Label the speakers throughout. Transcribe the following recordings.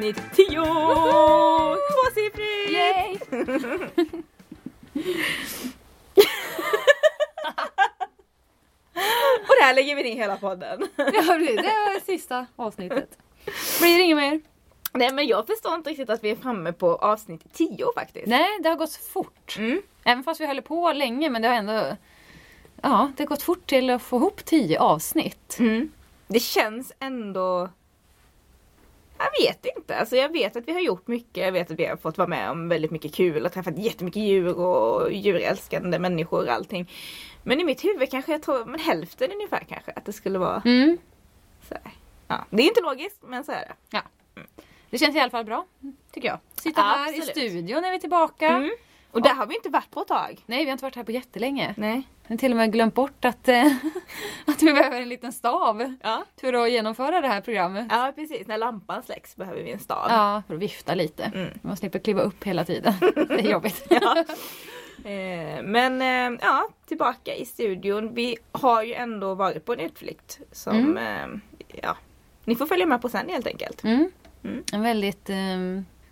Speaker 1: avsnitt 10! Tvåsiffrigt!
Speaker 2: Yay!
Speaker 1: Och där lägger vi ner hela podden.
Speaker 2: Ja, det var sista avsnittet. Blir det inget mer?
Speaker 1: Nej men jag förstår inte riktigt att vi är framme på avsnitt 10 faktiskt.
Speaker 2: Nej, det har gått fort.
Speaker 1: Mm.
Speaker 2: Även fast vi höll på länge, men det har ändå... Ja, det har gått fort till att få ihop tio avsnitt.
Speaker 1: Mm. Det känns ändå... Jag vet inte. Alltså jag vet att vi har gjort mycket. Jag vet att vi har fått vara med om väldigt mycket kul och träffat jättemycket djur och djurälskande människor och allting. Men i mitt huvud kanske jag tror men hälften ungefär kanske att det skulle vara
Speaker 2: Mm.
Speaker 1: så här. Ja, det är inte logiskt men så är det.
Speaker 2: Ja. Det känns i alla fall bra, tycker jag. Sitta här i
Speaker 1: Absolut.
Speaker 2: studion är vi tillbaka.
Speaker 1: Mm. Och där har vi inte varit på ett tag.
Speaker 2: Nej, vi har inte varit här på jättelänge.
Speaker 1: Nej.
Speaker 2: Jag har till och med glömt bort att, eh, att vi behöver en liten stav
Speaker 1: Ja.
Speaker 2: för att genomföra det här programmet.
Speaker 1: ja precis, när lampan släcks behöver vi en stav.
Speaker 2: Ja, för att vifta lite.
Speaker 1: Mm.
Speaker 2: Man slipper kliva upp hela tiden. Det är jobbigt.
Speaker 1: Ja. Eh, men eh, ja, tillbaka i studion. Vi har ju ändå varit på en utflykt som eh, ja, ni får följa med på sen helt enkelt.
Speaker 2: Mm.
Speaker 1: Mm.
Speaker 2: En väldigt, eh,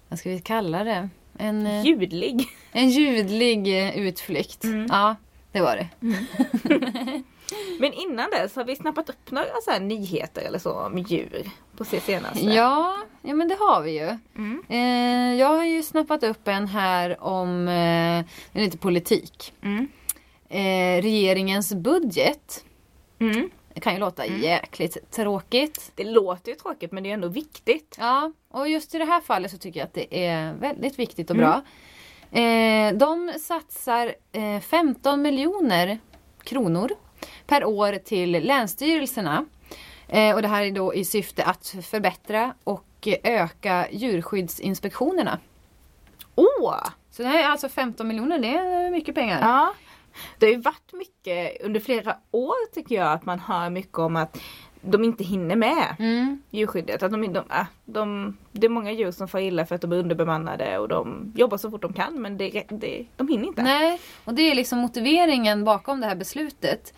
Speaker 2: vad ska vi kalla det? En,
Speaker 1: Ljudlig.
Speaker 2: en ljudlig utflykt.
Speaker 1: Mm.
Speaker 2: Ja, det var det.
Speaker 1: Men innan dess har vi snappat upp några så nyheter eller så om djur på senaste.
Speaker 2: Ja, ja men det har vi ju.
Speaker 1: Mm.
Speaker 2: Eh, jag har ju snappat upp en här om eh, lite politik.
Speaker 1: Mm.
Speaker 2: Eh, regeringens budget.
Speaker 1: Mm.
Speaker 2: Det kan ju låta jäkligt tråkigt.
Speaker 1: Det låter ju tråkigt men det är ändå viktigt.
Speaker 2: Ja, och just i det här fallet så tycker jag att det är väldigt viktigt och bra. Eh, de satsar eh, 15 miljoner kronor per år till länsstyrelserna. Eh, och det här är då i syfte att förbättra och öka djurskyddsinspektionerna.
Speaker 1: Åh!
Speaker 2: Så det här är alltså 15 miljoner, det är mycket pengar.
Speaker 1: Ja. Det har ju varit mycket under flera år tycker jag att man hör mycket om att de inte hinner med
Speaker 2: Mm.
Speaker 1: djurskyddet. Att de, de, äh, de, det är många djur som får illa för att de är underbemannade och de jobbar så fort de kan men det, det, de hinner inte.
Speaker 2: Nej, och det är liksom motiveringen bakom det här beslutet.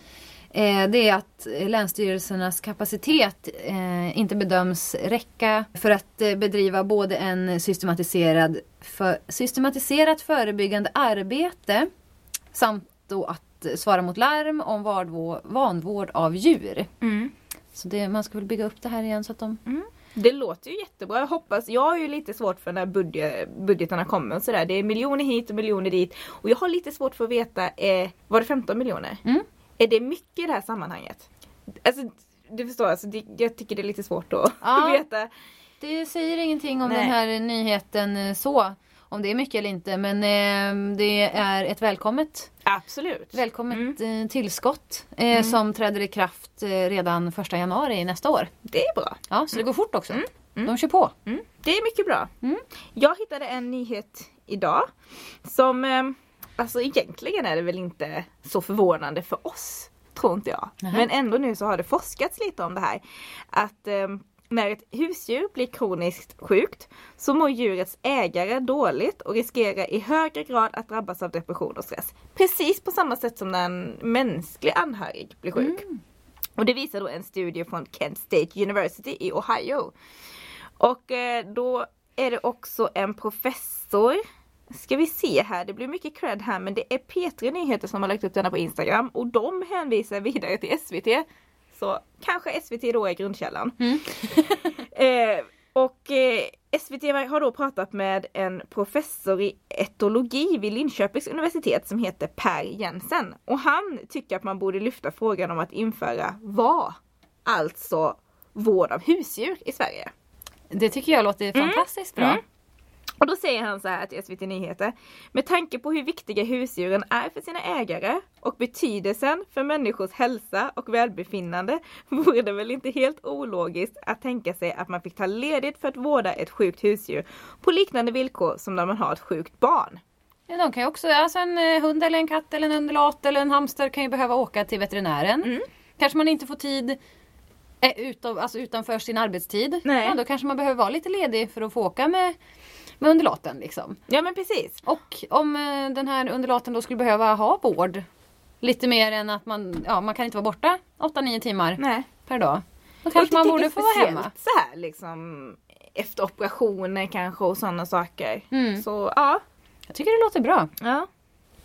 Speaker 2: Eh, det är att länsstyrelsernas kapacitet eh, inte bedöms räcka för att eh, bedriva både en systematiserad för, systematiserat förebyggande arbete samt då att svara mot larm om vanvård av djur.
Speaker 1: Mm.
Speaker 2: Så det, man ska väl bygga upp det här igen så att de...
Speaker 1: Det låter ju jättebra. Jag hoppas, jag har ju lite svårt för när budget, budgetarna kommer och sådär. Det är miljoner hit och miljoner dit. Och jag har lite svårt för att veta, eh, var det 15 miljoner?
Speaker 2: Mm.
Speaker 1: Är det mycket i det här sammanhanget? Alltså, du förstår, alltså, det, jag tycker det är lite svårt att
Speaker 2: Ja.
Speaker 1: veta.
Speaker 2: Det säger ingenting om
Speaker 1: Nej.
Speaker 2: den här nyheten eh, så. Om det är mycket eller inte. Men eh, det är ett välkommet,
Speaker 1: Absolut.
Speaker 2: välkommet
Speaker 1: Mm.
Speaker 2: eh, tillskott. Eh, Som träder i kraft eh, redan 1 januari nästa år.
Speaker 1: Det är bra.
Speaker 2: Ja, så det går fort också. De kör på.
Speaker 1: Mm. Det är mycket bra.
Speaker 2: Mm.
Speaker 1: Jag hittade en nyhet idag som eh, Alltså egentligen är det väl inte så förvånande för oss. Tror inte jag.
Speaker 2: Nähä.
Speaker 1: Men ändå nu så har det forskats lite om det här. Att eh, när ett husdjur blir kroniskt sjukt så mår djurets ägare dåligt och riskerar i högre grad att drabbas av depression och stress. Precis på samma sätt som när en mänsklig anhörig blir sjuk. Och det visar då en studie från Kent State University i Ohio. Och eh, då är det också en professor Ska vi se här, det blir mycket cred här men det är P3 Nyheter som har lagt upp denna på Instagram och de hänvisar vidare till SVT. Så kanske SVT då är grundkällan. eh, och eh, SVT har då pratat med en professor i etologi vid Linköpings universitet som heter Per Jensen. Och han tycker att man borde lyfta frågan om att införa vad? Alltså vård av husdjur i Sverige.
Speaker 2: Det tycker jag låter fantastiskt bra.
Speaker 1: Mm. Och då säger han så här till SVT Nyheter. Med tanke på hur viktiga husdjuren är för sina ägare och betydelsen för människors hälsa och välbefinnande vore det väl inte helt ologiskt att tänka sig att man fick ta ledigt för att vårda ett sjukt husdjur på liknande villkor som när man har ett sjukt barn.
Speaker 2: Ja, de kan ju också, alltså en eh, hund eller en katt eller en undulat eller en hamster kan ju behöva åka till veterinären.
Speaker 1: Mm.
Speaker 2: Kanske man inte får tid eh, utav, alltså utanför sin arbetstid.
Speaker 1: Nej.
Speaker 2: Ja, då kanske man behöver vara lite ledig för att få åka med, med undulaten. Liksom.
Speaker 1: Ja men precis.
Speaker 2: Och om eh, den här undulaten då skulle behöva ha vård lite mer än att man, ja, man kan inte vara borta 8-9 timmar
Speaker 1: Nej.
Speaker 2: per dag. Då
Speaker 1: Och
Speaker 2: kanske man borde få vara hemma.
Speaker 1: så här liksom efter operationer kanske och sådana saker.
Speaker 2: Mm.
Speaker 1: Så ja,
Speaker 2: Jag tycker det låter bra.
Speaker 1: ja.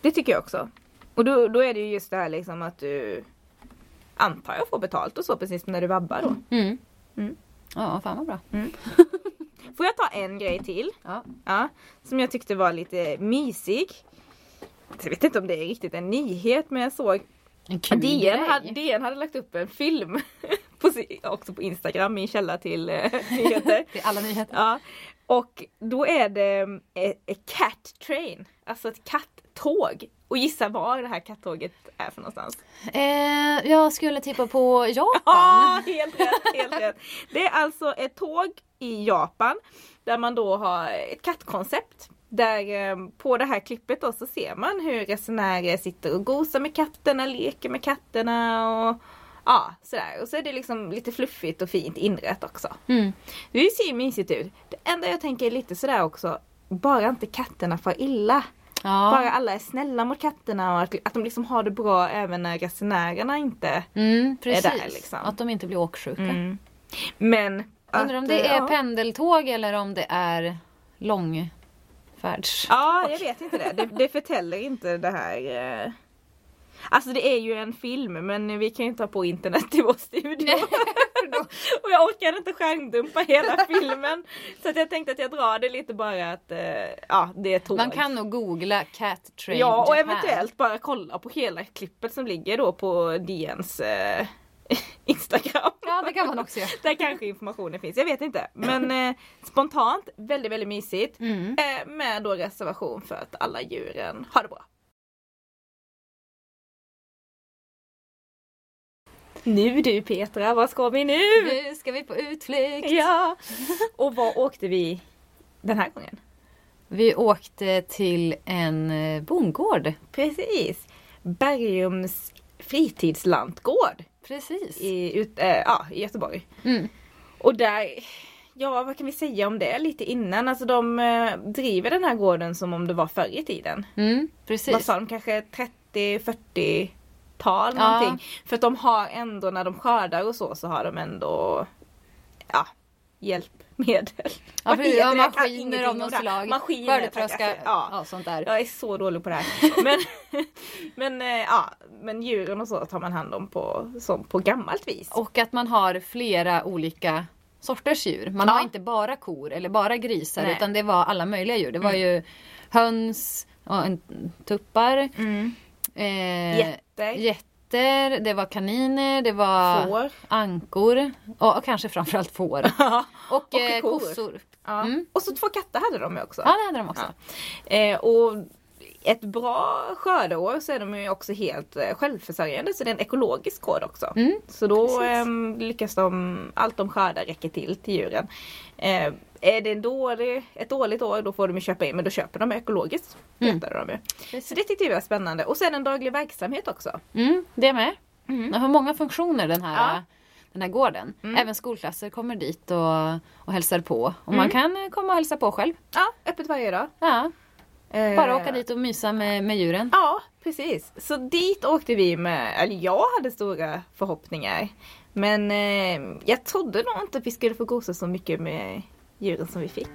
Speaker 1: Det tycker jag också. Och då, då är det ju just det här liksom att du antar jag får betalt och så precis när du vabbar då.
Speaker 2: Mm.
Speaker 1: Mm.
Speaker 2: Ja, fan vad bra.
Speaker 1: Får jag ta en grej till?
Speaker 2: Ja.
Speaker 1: Ja, som jag tyckte var lite mysig. Jag vet inte om det är riktigt en nyhet men jag såg
Speaker 2: En kul
Speaker 1: DN hade, DN hade lagt upp en film på, också på Instagram, min källa till eh, nyheter.
Speaker 2: Är alla nyheter.
Speaker 1: Ja, och då är det eh, ett cat train, alltså ett kattåg. Och gissa var det här kattåget är för någonstans?
Speaker 2: Eh, jag skulle tippa på Japan.
Speaker 1: Ja, helt rätt, helt rätt. Det är alltså ett tåg i Japan där man då har ett kattkoncept. Där eh, på det här klippet då så ser man hur resenärer sitter och gosar med katterna, leker med katterna och ja, sådär. Och så är det liksom lite fluffigt och fint inrett också.
Speaker 2: Mm.
Speaker 1: Det ser ju mysigt ut. Det enda jag tänker är lite sådär också, bara inte katterna får illa.
Speaker 2: Ja.
Speaker 1: Bara alla är snälla mot katterna och att, att de liksom har det bra även när resenärerna inte
Speaker 2: Mm, precis.
Speaker 1: där, liksom.
Speaker 2: Att de inte blir åksjuka.
Speaker 1: Mm. Men
Speaker 2: Undrar om det
Speaker 1: eh,
Speaker 2: är
Speaker 1: ja.
Speaker 2: pendeltåg eller om det är långfärds...
Speaker 1: Ja, jag vet inte det. Det, det förtäller inte det här. Alltså det är ju en film men vi kan ju inte ha på internet i vår studio. och jag orkar inte skärmdumpa hela filmen. Så att jag tänkte att jag drar det lite bara att eh, ja, det är tåg.
Speaker 2: Man kan nog googla Cat Train
Speaker 1: Ja och
Speaker 2: Japan.
Speaker 1: eventuellt bara kolla på hela klippet som ligger då på DNs eh, Instagram.
Speaker 2: Ja det kan man också göra.
Speaker 1: Där kanske informationen finns, jag vet inte. Men eh, spontant, väldigt väldigt mysigt.
Speaker 2: Mm.
Speaker 1: Eh, med då reservation för att alla djuren har det bra. Nu du Petra, vad ska vi nu?
Speaker 2: Nu ska vi på utflykt.
Speaker 1: Ja! Och var åkte vi den här gången?
Speaker 2: Vi åkte till en eh, bondgård.
Speaker 1: Precis! Bergums fritidslantgård
Speaker 2: Precis.
Speaker 1: i, ut, eh, ja, i Göteborg.
Speaker 2: Mm.
Speaker 1: Och där, ja vad kan vi säga om det lite innan? Alltså de eh, driver den här gården som om det var förr i tiden.
Speaker 2: Mm,
Speaker 1: Vad
Speaker 2: precis.
Speaker 1: sa de, kanske 30-40 tal
Speaker 2: Ja.
Speaker 1: någonting. För att de har ändå när de skördar och så så har de ändå ja, hjälpmedel.
Speaker 2: Ja,
Speaker 1: heter
Speaker 2: Ja, maskiner av något slag.
Speaker 1: Maskiner,
Speaker 2: Ja.
Speaker 1: ja.
Speaker 2: sånt där.
Speaker 1: Jag är så dålig på det här. Men, men, eh, ja, men djuren och så tar man hand om på, som på gammalt vis.
Speaker 2: Och att man har flera olika sorters djur. Man
Speaker 1: Ja.
Speaker 2: har inte bara kor eller bara grisar
Speaker 1: Nej.
Speaker 2: utan det var alla möjliga djur. Det var ju höns, och en, tuppar,
Speaker 1: Mm.
Speaker 2: Eh,
Speaker 1: Jätter,
Speaker 2: det var kaniner, det var
Speaker 1: får.
Speaker 2: ankor och, och kanske framförallt får. Och,
Speaker 1: Och
Speaker 2: eh,
Speaker 1: kor.
Speaker 2: kossor.
Speaker 1: Ja.
Speaker 2: Mm.
Speaker 1: Och så två katter hade de ju också.
Speaker 2: Ja det hade de också.
Speaker 1: Ja. Eh, och ett bra skördeår så är de ju också helt eh, självförsörjande så det är en ekologisk gård också.
Speaker 2: Mm,
Speaker 1: så då ehm, lyckas de, allt de skördar räcker till till djuren. Är det en dålig, ett dåligt år då får de köpa in men då köper de ekologiskt.
Speaker 2: Mm.
Speaker 1: De ju.
Speaker 2: Precis.
Speaker 1: Så det tyckte vi var spännande. Och sen en daglig verksamhet också.
Speaker 2: Mm, det med.
Speaker 1: Mm.
Speaker 2: Den har många funktioner den här,
Speaker 1: Ja.
Speaker 2: den här gården.
Speaker 1: Mm.
Speaker 2: Även skolklasser kommer dit och, och hälsar på. Och man
Speaker 1: Mm.
Speaker 2: kan eh, komma och hälsa på själv.
Speaker 1: Ja, öppet varje dag.
Speaker 2: Ja,
Speaker 1: Eh,
Speaker 2: bara åka dit och mysa med, med djuren.
Speaker 1: Ja, precis. Så dit åkte vi med, eller jag hade stora förhoppningar. Men eh, jag trodde nog inte att vi skulle få gosa så mycket med djuren som vi fick.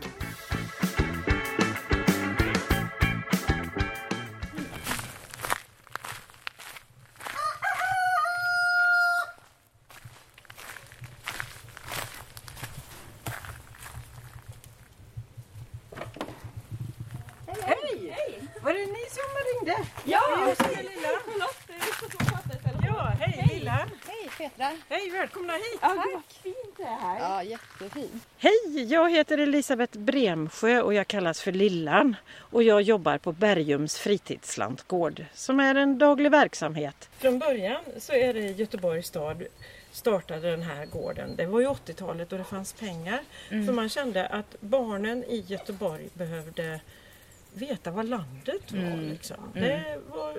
Speaker 3: Heter Elisabeth Bremsjö och jag kallas för Lillan. Och jag jobbar på Bergums fritidslantgård som är en daglig verksamhet. Från början så är det Göteborgs stad startade den här gården. Det var ju 80-talet och det fanns pengar. För man kände att barnen i Göteborg behövde veta vad landet var. Liksom. Det var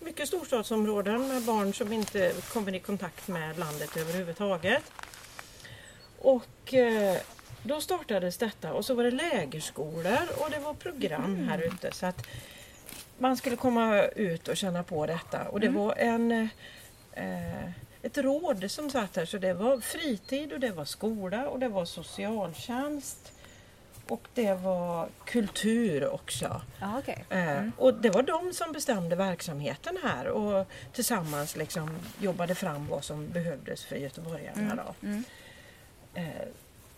Speaker 3: mycket storstadsområden med barn som inte kommer i kontakt med landet överhuvudtaget. Och eh, då startades detta och så var det lägerskolor och det var program här ute. Så att man skulle komma ut och känna på detta. Och det var en eh, ett råd som satt här så det var fritid och det var skola och det var socialtjänst. Och det var kultur också.
Speaker 2: Ja, okej.
Speaker 3: Eh, Och det var de som bestämde verksamheten här och tillsammans liksom jobbade fram vad som behövdes för göteborgarna. Då. Eh,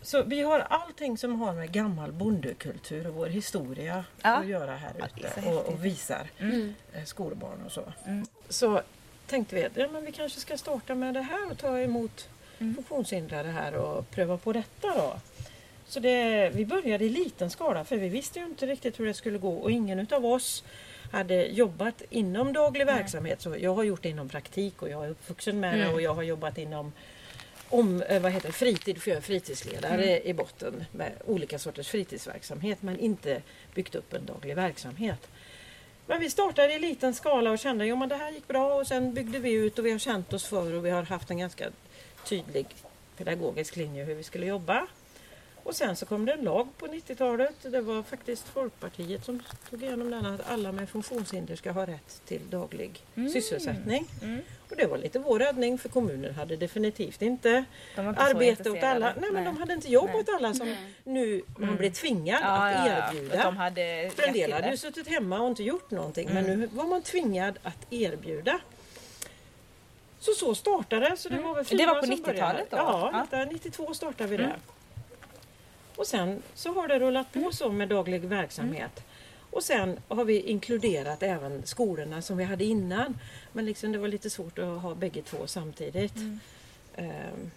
Speaker 3: Så vi har allting som har med gammal bondekultur och vår historia
Speaker 1: Ja.
Speaker 3: att göra här
Speaker 1: Ja,
Speaker 3: ute
Speaker 1: så
Speaker 3: och, och visar
Speaker 4: Mm.
Speaker 3: eh, skolbarn och så.
Speaker 1: Mm.
Speaker 3: Så tänkte vi att ja, men vi kanske ska starta med det här och ta emot
Speaker 1: Mm.
Speaker 3: funktionshindrade här och pröva på detta då. Så det, vi började i liten skala för vi visste ju inte riktigt hur det skulle gå och ingen utav oss hade jobbat inom daglig verksamhet. Så jag har gjort det inom praktik och jag är uppvuxen med det och jag har jobbat inom om, eh, vad heter det, fritid för jag är fritidsledare i botten med olika sorters fritidsverksamhet men inte byggt upp en daglig verksamhet. Men vi startade i liten skala och kände att det här gick bra och sen byggde vi ut och vi har känt oss för och vi har haft en ganska tydlig pedagogisk linje hur vi skulle jobba. Och sen så kom det en lag på 90-talet. Det var faktiskt Folkpartiet som tog igenom den att alla med funktionshinder ska ha rätt till daglig sysselsättning.
Speaker 1: Mm.
Speaker 3: Och det var lite vår räddning för kommunen hade definitivt inte
Speaker 1: De inte
Speaker 3: arbete åt alla. Nej, men de hade inte jobb åt alla som nu man blir tvingad
Speaker 1: Ja,
Speaker 3: att
Speaker 1: ja, ja.
Speaker 3: erbjuda.
Speaker 1: Att De hade
Speaker 3: För en del hade ju suttit hemma och inte gjort någonting men nu var man tvingad att erbjuda. Så så startade. Så det var väl
Speaker 1: Det var på
Speaker 3: som
Speaker 1: 90-talet
Speaker 3: började.
Speaker 1: då?
Speaker 3: Ja,
Speaker 1: Ja.
Speaker 3: 1992 startade vi det. Och sen så har det rullat på så med daglig verksamhet. Och sen har vi inkluderat även skolorna som vi hade innan. Men liksom det var lite svårt att ha bägge två samtidigt. Ehm,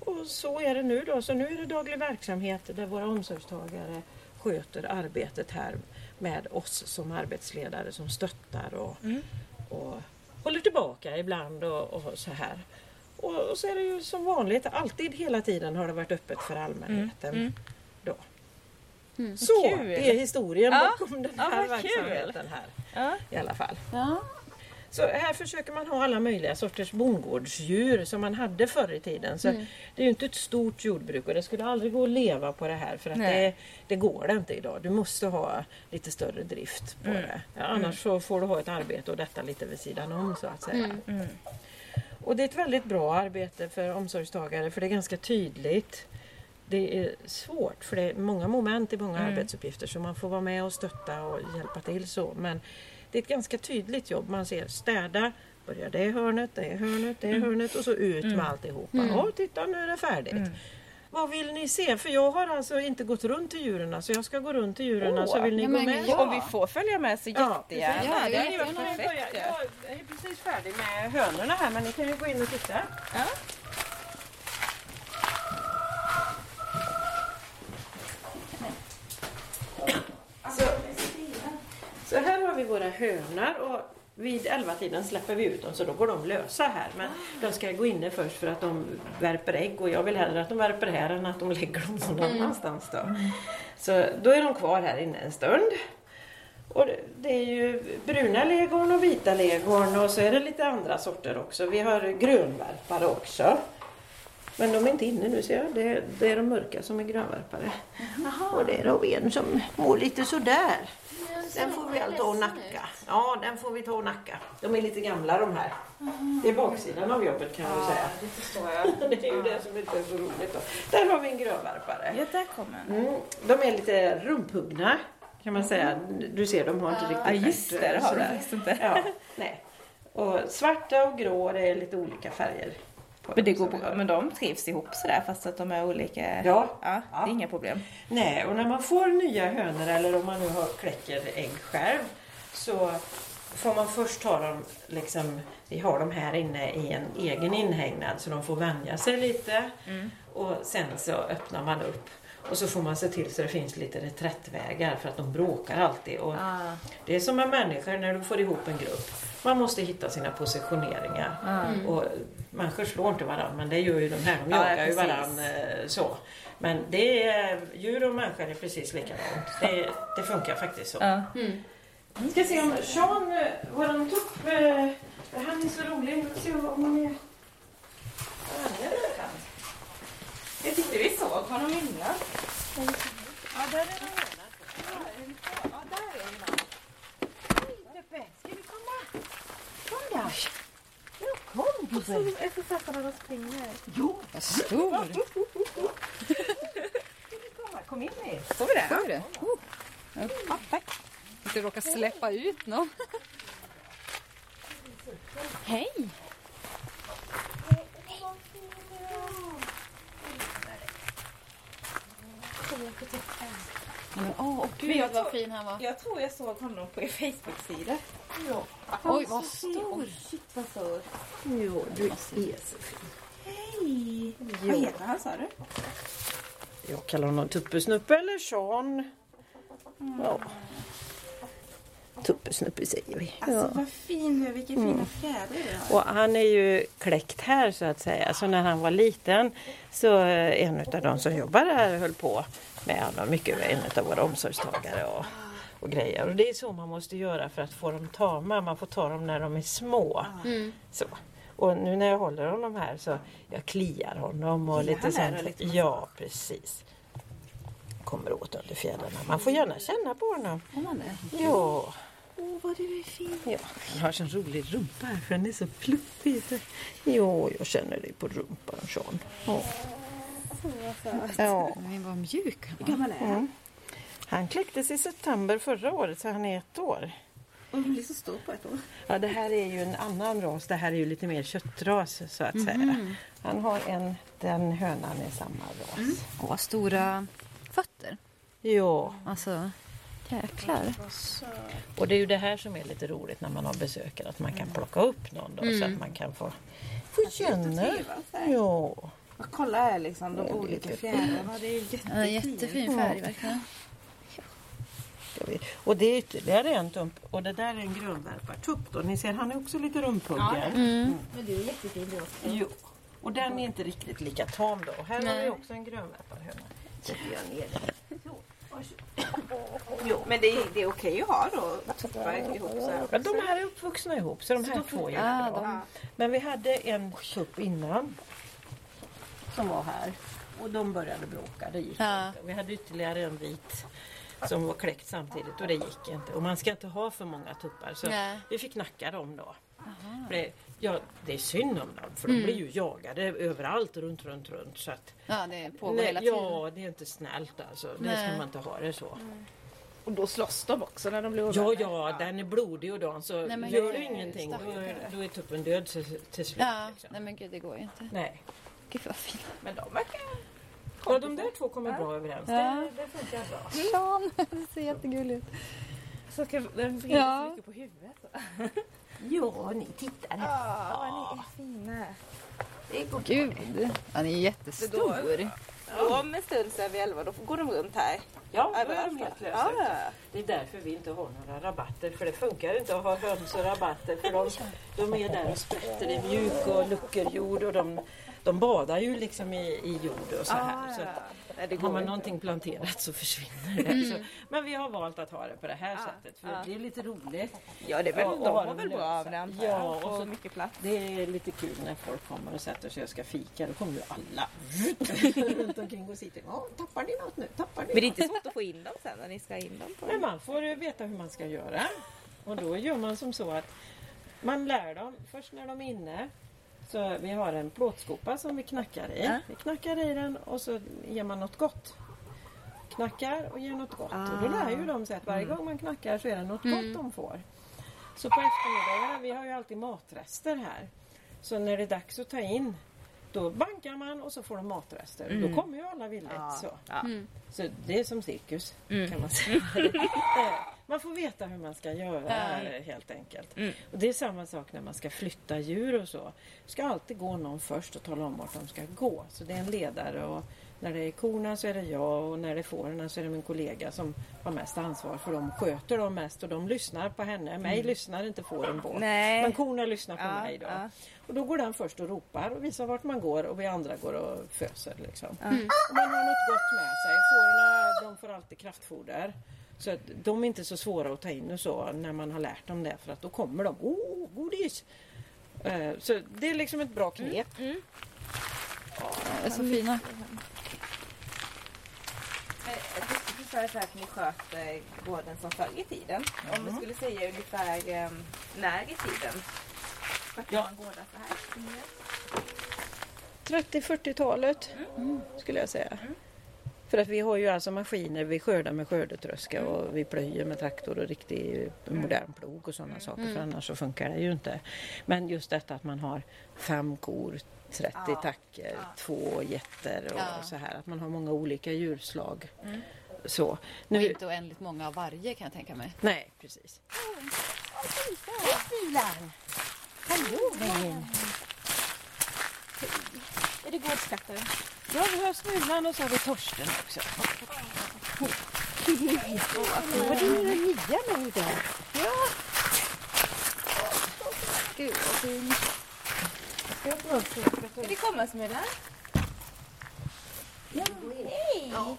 Speaker 3: och så är det nu då. Så nu är det daglig verksamhet där våra omsorgstagare sköter arbetet här med oss som arbetsledare som stöttar och, och håller tillbaka ibland och, och så här. Och, och så är det ju som vanligt, alltid hela tiden har det varit öppet för allmänheten. Då.
Speaker 4: Mm.
Speaker 3: Så,
Speaker 1: Kul.
Speaker 3: det är historien
Speaker 1: Ja.
Speaker 3: bakom den
Speaker 1: Ja,
Speaker 3: här
Speaker 1: kul.
Speaker 3: verksamheten här.
Speaker 1: Ja.
Speaker 3: I alla fall.
Speaker 4: Ja.
Speaker 3: Så här försöker man ha alla möjliga sorters bondgårdsdjur som man hade förr i tiden. Så
Speaker 1: Mm.
Speaker 3: Det är ju inte ett stort jordbruk och det skulle aldrig gå att leva på det här för att det, det går det inte idag. Du måste ha lite större drift på
Speaker 1: Mm.
Speaker 3: det. Ja, annars så får du ha ett arbete och detta lite vid sidan om så att säga.
Speaker 1: Mm.
Speaker 3: Och det är ett väldigt bra arbete för omsorgstagare för det är ganska tydligt. Det är svårt för det är många moment i många
Speaker 1: Mm.
Speaker 3: arbetsuppgifter så man får vara med och stötta och hjälpa till så. Men det är ett ganska tydligt jobb. Man ser städa, börja det hörnet, det hörnet, det hörnet och så ut med alltihopa.
Speaker 4: Mm.
Speaker 3: Ja, titta nu är det färdigt. Vad vill ni se? För jag har alltså inte gått runt till djuren så jag ska gå runt till djuren
Speaker 1: Åh,
Speaker 3: så vill ni
Speaker 4: ja,
Speaker 3: gå med?
Speaker 4: ja.
Speaker 1: Och vi får följa med så jättegärna.
Speaker 4: Ja,
Speaker 1: det är
Speaker 4: ja,
Speaker 1: ju
Speaker 4: jättegärna.
Speaker 1: perfekt.
Speaker 3: Jag är precis färdig med hönorna här men ni kan ju gå in och titta.
Speaker 1: Ja.
Speaker 3: Så, så här har vi våra hönor och vid 11-tiden släpper vi ut dem så då går de lösa här. Men de ska gå inne först för att de värper ägg och jag vill hellre att de värper här än att de lägger dem någon annanstans. Då. Så då är de kvar här inne en stund. Och det- är ju bruna legon och vita legon och så är det lite andra sorter också. Vi har grönvärpare också. Men de är inte inne nu ser jag. Det är, det är de mörka som är grönvärpare. Och det är då en som mår lite sådär. Den får vi ta och nacka. Ja, den får vi ta och nacka. De är lite gamla de här. Det är baksidan av jobbet kan man säga.
Speaker 1: det förstår jag.
Speaker 3: Det är ju det som inte är så roligt. Då. Där har vi en grönvärpare.
Speaker 1: Ja, där kommer den.
Speaker 3: Mm, de är lite rumphuggna kan man säga. Du ser, de har inte riktigt
Speaker 1: Ja, just det. Det har de faktiskt inte.
Speaker 3: Ja, nej. Och svarta och grå, det är lite olika färger. På
Speaker 1: Men det går bra. Men de trivs ihop sådär fast att de är olika.
Speaker 3: Ja.
Speaker 1: ja det är inga problem.
Speaker 3: Nej, och när man får nya hönor eller om man nu har kläcker ägg själv så får man först ta dem, liksom, vi har dem här inne i en egen inhägnad så de får vänja sig lite. Och sen så öppnar man upp och så får man se till så det finns lite reträttvägar för att de bråkar alltid. Och
Speaker 1: Ah.
Speaker 3: Det är som med människor när du får ihop en grupp. Man måste hitta sina positioneringar. Och människor slår inte varandra men det gör ju de här. De
Speaker 1: Ja,
Speaker 3: jagar ju
Speaker 1: precis.
Speaker 3: varandra eh, så. Men det är, djur och människor är precis likadant. Det, det funkar faktiskt så.
Speaker 1: Ja.
Speaker 3: Vi ska se om Sean, eh, våran tupp, eh, han är så rolig. Vi ska se om hon är... Vad är det här?
Speaker 1: Jag tyckte såg honom innan. Ja, där är höna. Ja, där är
Speaker 3: Hej Peppe, ska vi komma? Kom då! Ja, kom
Speaker 1: är så söta när de springer.
Speaker 2: Vad stor!
Speaker 1: Kom in i.
Speaker 2: Får vi det? Får vi det? Oh. Ja, tack. Inte råka släppa ut någon. Hej! Men, åh, gud
Speaker 1: jag
Speaker 2: vad
Speaker 1: tror-
Speaker 2: fin han var.
Speaker 1: Jag tror jag såg honom på er Facebook-sida. Ja.
Speaker 2: Oj, vad stor.
Speaker 1: Shit vad stor.
Speaker 3: Jo, du är så fin.
Speaker 1: Hej! Vad heter han sa du?
Speaker 3: Jag kallar honom Tuppesnuppe eller Sean. Ja. Tuppesnuppe säger vi.
Speaker 1: Alltså
Speaker 3: Ja.
Speaker 1: vad fin du vilka fina fjädrar du har.
Speaker 3: Och han är ju kläckt här så att säga. Så när han var liten så eh, en av de som jobbar här höll på med honom. Mycket en av våra omsorgstagare och, och grejer. Och det är så man måste göra för att få dem tama. Man får ta dem när de är små.
Speaker 2: Mm.
Speaker 3: Så. Och nu när jag håller honom här så jag kliar honom och
Speaker 1: Kliar
Speaker 3: lite sånt.
Speaker 1: och lite
Speaker 3: Ja precis. Kommer åt under fjädrarna. Man får gärna känna på honom. Ja.
Speaker 1: Åh vad du är fin.
Speaker 3: Ja, han har sån rolig rumpa här för den är så fluffig. Jo, jag känner dig på rumpan Sean. Ja. Ja.
Speaker 2: Men vad mjuk han var.
Speaker 1: gammal är han?
Speaker 3: Han kläcktes i september förra året så han är ett år.
Speaker 1: Och han blir så stor på ett år.
Speaker 3: Ja, det här är ju en annan ras. Det här är ju lite mer köttras så att säga. Han har en, den hönan är samma ras.
Speaker 2: Och vad stora fötter.
Speaker 3: Ja,
Speaker 2: Alltså, jäklar.
Speaker 1: Vad
Speaker 3: och det är ju det här som är lite roligt när man har besökare. Att man kan plocka upp någon då så
Speaker 2: Mm.
Speaker 3: att man kan få, få känna. Ja.
Speaker 1: Och kolla här liksom de
Speaker 3: Ja, det
Speaker 1: olika fjädrarna. Det är jättefint.
Speaker 2: Ja, jättefin färg verkligen.
Speaker 3: Och det är ytterligare en tump och det där är en grönvärpartupp då. Ni ser han är också lite rumphuggad.
Speaker 2: Mm.
Speaker 1: Men du är jättefin också.
Speaker 3: Jo. Och den är inte riktigt lika tam då. Och här har
Speaker 2: Nej.
Speaker 3: vi också en grönvärparhöna. Sätter jag ner. Så.
Speaker 1: Jo, men det är, det är okej att ha då tuppar ihop så här.
Speaker 3: Ja, de här är uppvuxna ihop så de här två är
Speaker 2: Ah,
Speaker 3: bra.
Speaker 2: de-
Speaker 3: Men vi hade en tupp innan. Som var här. Och de började bråka. Det gick
Speaker 2: Ja.
Speaker 3: inte. Vi hade ytterligare en vit som var kläckt samtidigt och det gick inte. Och man ska inte ha för många tuppar så
Speaker 2: Nej.
Speaker 3: vi fick knacka dem då. För Det, ja, det är synd om dem för de blir ju jagade överallt runt, runt, runt. Så att,
Speaker 2: Ja, det pågår
Speaker 3: nej,
Speaker 2: hela tiden.
Speaker 3: ja, det är inte snällt alltså. Det ska man inte ha det så.
Speaker 1: Och då slåss de också när de blir
Speaker 3: Ja,
Speaker 1: ovänner.
Speaker 3: ja, den är blodig och dan så
Speaker 2: Nej,
Speaker 3: gör du ingenting då, då är tuppen död till, till slut.
Speaker 2: Ja,
Speaker 3: liksom.
Speaker 2: nej men gud det går ju inte.
Speaker 3: Nej.
Speaker 2: Gud vad fint.
Speaker 1: Men de verkar...
Speaker 3: Ja, de där två kommer bra överens.
Speaker 2: Ja.
Speaker 3: Det, det funkar bra.
Speaker 2: Sean, det ser jättegulligt ut.
Speaker 1: Så ska den vrider
Speaker 2: Ja.
Speaker 1: så mycket på huvudet.
Speaker 3: Ja, ni tittar här.
Speaker 1: Ja, ni är fina. Det är.
Speaker 2: Gud, han är jättestor.
Speaker 1: Om en stund så är vi elva, då går de runt här.
Speaker 3: Ja, då är de helt
Speaker 1: Ja,
Speaker 3: lösa.
Speaker 1: ja.
Speaker 3: Det är därför vi inte har några rabatter. För det funkar inte att ha höns och rabatter. För de, de är där och sprätter i mjuk och luckerjord. Och de, de badar ju liksom i, i jord och så här. Så att,
Speaker 1: Nej, det
Speaker 3: har man någonting planterat så försvinner det. Så, men vi har valt att ha det på det här sättet. För det är lite roligt.
Speaker 1: Ja, det är väl,
Speaker 3: Ja, och
Speaker 1: de
Speaker 3: ha
Speaker 1: har väl bra av det antar
Speaker 3: Ja,
Speaker 1: jag.
Speaker 3: och
Speaker 1: Och
Speaker 3: så-
Speaker 1: mycket plats.
Speaker 3: Det är lite kul när folk kommer och sätter sig och ska fika. Då kommer ju alla runt omkring och sitter. "Ja, tappar ni något nu? Tappar ni
Speaker 1: Men det är
Speaker 3: något?"
Speaker 1: inte svårt att få in dem sen när ni ska in dem. På
Speaker 3: Men man får veta hur man ska göra. Och då gör man som så att man lär dem först när de är inne. Så vi har en plåtskopa som vi knackar i.
Speaker 1: Ja.
Speaker 3: Vi knackar i den och så ger man något gott. Knackar och ger något gott. Och då lär ju de sig att varje gång man knackar så är det något gott de får. Så på eftermiddagarna, vi har ju alltid matrester här. Så när det är dags att ta in då bankar man och så får de matrester. Då kommer ju alla villigt. Så.
Speaker 1: Ja.
Speaker 3: Så det är som cirkus
Speaker 1: Mm.
Speaker 3: kan man säga. Man får veta hur man ska göra eh, helt enkelt.
Speaker 1: Mm.
Speaker 3: Och det är samma sak när man ska flytta djur och så. Det ska alltid gå någon först och tala om vart de ska gå. Så det är en ledare och när det är korna så är det jag och när det är fåren så är det min kollega som har mest ansvar för dem. Sköter dem mest och de lyssnar på henne. Mig lyssnar inte fåren på.
Speaker 1: Mm. Nej.
Speaker 3: Men korna lyssnar på
Speaker 1: Ja,
Speaker 3: mig då.
Speaker 1: ja.
Speaker 3: Och då går den först och ropar och visar vart man går och vi andra går och föser. Liksom.
Speaker 1: Mm.
Speaker 3: Och man har något gott med sig. Fårorna de får alltid kraftfoder. Så att de är inte så svåra att ta in och så när man har lärt dem det för att då kommer de. Oh, godis! Eh, Så det är liksom ett bra knep.
Speaker 1: Mm.
Speaker 2: De är så fina.
Speaker 1: Jag skulle säga så här att ni sköter gården som förr i tiden. Om du skulle säga ungefär um, när i tiden Ja. gårdar så
Speaker 3: här? 30-40-talet mm. skulle jag säga. Mm. För att vi har ju alltså maskiner, vi skördar med skördetröska mm. och vi plöjer med traktor och riktig modern plog och sådana saker för annars så funkar det ju inte. Men just detta att man har fem kor, 30 ja. tackor, ja. två getter och ja. så här. Att man har många olika djurslag. Mm. Så.
Speaker 2: Nu... Och inte oändligt många av varje kan jag tänka mig.
Speaker 3: Nej, precis. Filan! Hallå vännen!
Speaker 1: Är det gårdskatter?
Speaker 3: Ja, vi har Smulan och så har vi Torsten också. Var det några nya nu där? Ja.
Speaker 1: Gud vad fin. Ska vi komma Smulan?
Speaker 3: Ja. Hej! Ja.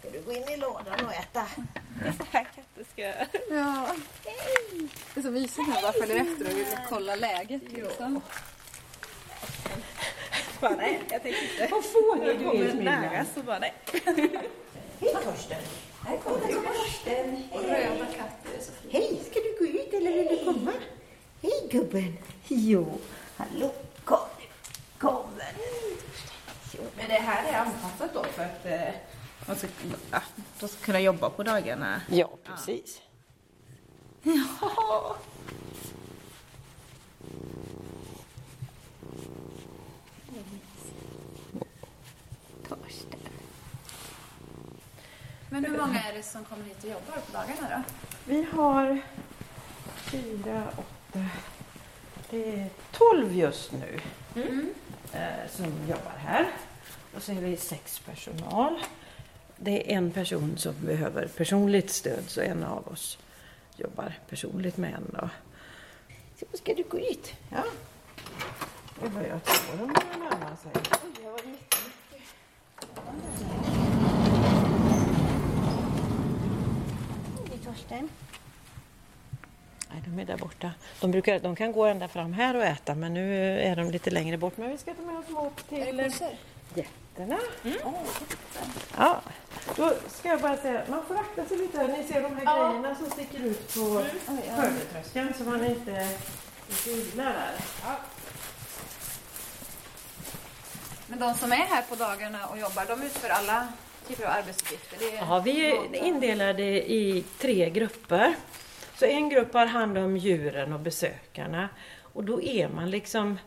Speaker 3: Ska du gå in i lådan och äta?
Speaker 1: Det är så här katter ska.
Speaker 2: Ja. Hej! Det är så mysigt när jag bara följer efter och vill kolla läget. Liksom.
Speaker 1: Bara, nej, jag tänkte inte.
Speaker 3: Vad fånig du är
Speaker 1: nära så bara nej.
Speaker 3: Hej Torsten!
Speaker 2: Här kommer Torsten! Och röda katter.
Speaker 3: Hej, ska du gå ut eller vill du komma? Hej gubben! Jo, hallå, kom Kom
Speaker 1: Men det här är anpassat då för att eh, man ska, ja, de ska kunna jobba på dagarna?
Speaker 3: Ja, precis.
Speaker 1: Ja.
Speaker 2: Men hur många är det som kommer hit och jobbar på dagarna då?
Speaker 3: Vi har fyra, åtta, det är tolv just nu mm. eh, som jobbar här. Och så är vi sex personal. Det är en person som behöver personligt stöd så en av oss jobbar personligt med en. Då. Så ska du gå ut? Ja. Det börjar två de börjar närma sig. Oj, det var Torsten. Nej, de är där borta. De, brukar, de kan gå ända fram här och äta men nu är de lite längre bort. Men vi ska ta med oss mat till getterna. Mm. Ja, då ska jag bara säga, man får akta sig lite. Ni ser de här ja. grejerna som sticker ut på mm. skördetröskeln så man inte illa där. Ja.
Speaker 2: Men de som är här på dagarna och jobbar, de utför alla typer av arbetsuppgifter?
Speaker 3: Ja, vi är indelade i tre grupper. Så en grupp har hand om djuren och besökarna. Och då är man liksom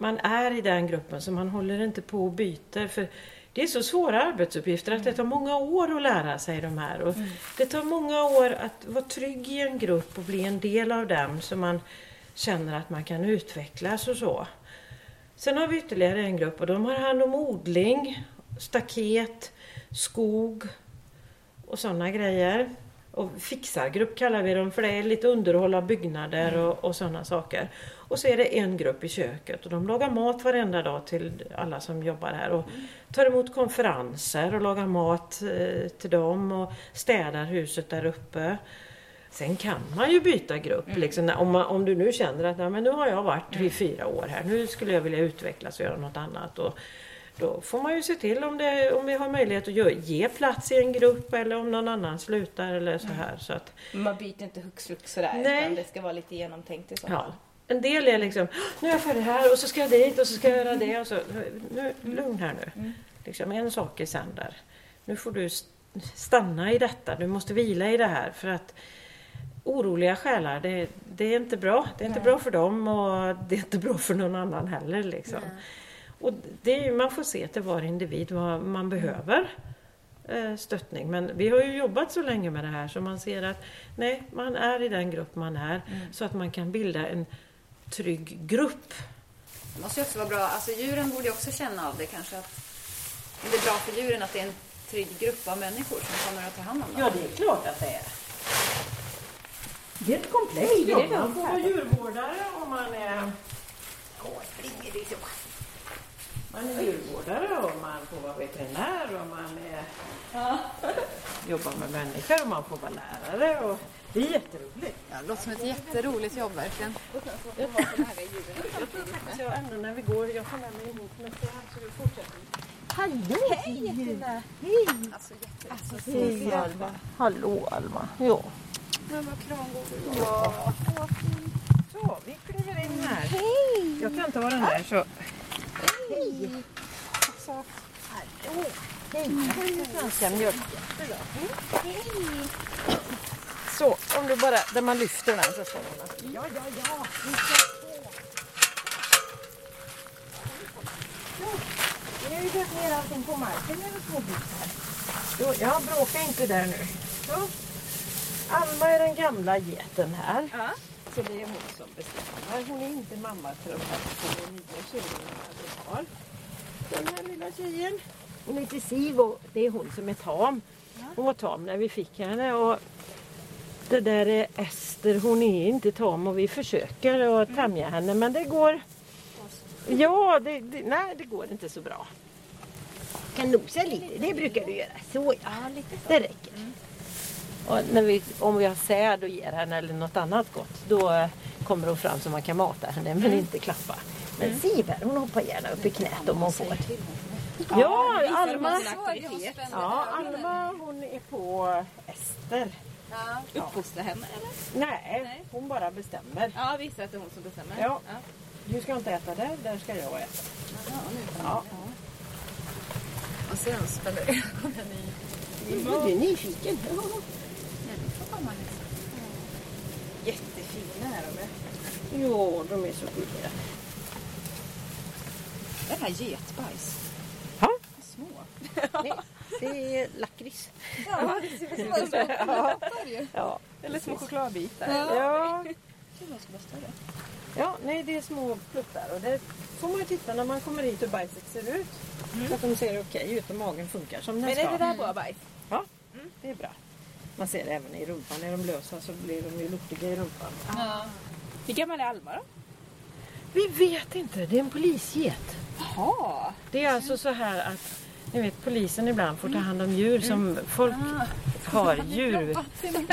Speaker 3: man är i den gruppen så man håller inte på och byter. För det är så svåra arbetsuppgifter att det tar många år att lära sig de här. Och mm. Det tar många år att vara trygg i en grupp och bli en del av den så man känner att man kan utvecklas och så. Sen har vi ytterligare en grupp och de har hand om odling, staket, skog och sådana grejer. Och fixargrupp kallar vi dem för det är lite underhåll av byggnader och, och sådana saker. Och så är det en grupp i köket och de lagar mat varenda dag till alla som jobbar här och tar emot konferenser och lagar mat eh, till dem och städar huset där uppe. Sen kan man ju byta grupp. Mm. Liksom, om, man, om du nu känner att nej, men nu har jag varit mm. i fyra år här, nu skulle jag vilja utvecklas och göra något annat. Och, då får man ju se till om, det, om vi har möjlighet att ge, plats i en grupp eller om någon annan slutar eller så här. Så att,
Speaker 1: man byter inte hux flux sådär Nej. utan det ska vara lite genomtänkt i så fall.
Speaker 3: En del är liksom, nu är jag färdig här och så ska jag dit och så ska jag göra det och så. Nu, lugn här nu. Mm. Liksom, en sak är sänder. Nu får du stanna i detta, du måste vila i det här för att oroliga själar, det, det är inte bra. Det är inte bra för dem och det är inte bra för någon annan heller. Liksom. Och det, man får se till var individ vad man behöver eh, stöttning. Men vi har ju jobbat så länge med det här så man ser att nej, man är i den grupp man är mm. så att man kan bilda en trygg grupp.
Speaker 2: Det måste ju också vara bra, alltså djuren borde ju också känna av det kanske att det är bra för djuren att det är en trygg grupp av människor som kommer att ta hand om dem.
Speaker 3: Ja, det är klart att det är. Det är ett komplext jobb. Man får vara djurvårdare om man är... Åh, springer liksom. Man är djurvårdare och man får vara veterinär och man är, ja. jobbar med människor och man får vara lärare. Och det är jätteroligt.
Speaker 2: Ja, det låter som ett jätteroligt jobb verkligen.
Speaker 3: Jag tror att ändå när vi går, jag tar med mig ihop med så du fortsätter. Hallå
Speaker 1: Hej Jättina!
Speaker 3: Hej!
Speaker 2: Alltså jätteroligt.
Speaker 3: Alltså, Hej Alma. Hallå Alma. Ja.
Speaker 2: Men vad kramgod
Speaker 3: du var. Ja. Så. Så, vi kliver in här. Hej! Jag kan ta den där så. Hej! Så, här. Oh, hej! Den svenska mjölken. Så, om du bara, där man lyfter den så står den. Ja, ja, ja. Vi ska på. Så, Vi har ju dragit ner allting på marken med små bitar. Ja, bråka inte där nu. Så. Alma är den gamla geten här.
Speaker 1: Ja.
Speaker 3: Så det är hon som bestämmer. Hon är inte mamma till de här två nya tjejerna vi har. Den här lilla tjejen. Hon heter Siv och det är hon som är tam. Hon var tam när vi fick henne. Och det där är Ester, hon är inte tam och vi försöker att tämja henne men det går... Ja, det, det, nej det går inte så bra. Kan nosa lite, det brukar du göra. Så ja, det räcker. Och när vi, om vi har säd och ger henne eller något annat gott då eh, kommer hon fram så man kan mata henne men inte klappa. Men Siv här, hon hoppar gärna upp i knät om hon får. Ja, Alma, ja, Alma hon är på Ester.
Speaker 1: Uppfostra henne eller?
Speaker 3: Nej, hon bara bestämmer.
Speaker 1: Ja, visst att det är hon som bestämmer.
Speaker 3: Ja. Du ska inte äta där, där ska jag äta. Ja.
Speaker 2: Och sen spänner ögonen i...
Speaker 3: Du är nyfiken.
Speaker 1: Jättefina är de.
Speaker 3: Ja, de är så gulliga.
Speaker 1: Det här är getbajs.
Speaker 3: Ja,
Speaker 1: Små.
Speaker 3: nej, det är lakrits.
Speaker 2: Ja, det ser ut som små pluttar ju.
Speaker 3: Ja.
Speaker 1: Eller små chokladbitar.
Speaker 3: Ja. Ja, nej det är små pluttar och det får man ju titta när man kommer hit hur bajset ser ut. Så att de ser okej ut och magen funkar som den
Speaker 1: Men
Speaker 3: ska.
Speaker 1: är det där bra bajs?
Speaker 3: Ja, det är bra. Man ser det även i rumpan. Är de lösa så blir de ju lortiga i rumpan.
Speaker 2: Ja.
Speaker 1: Hur gammal är Alma då?
Speaker 3: Vi vet inte, det är en polisget.
Speaker 1: Jaha.
Speaker 3: Det är alltså så här att ni vet, polisen ibland får ta hand om djur som folk har djur.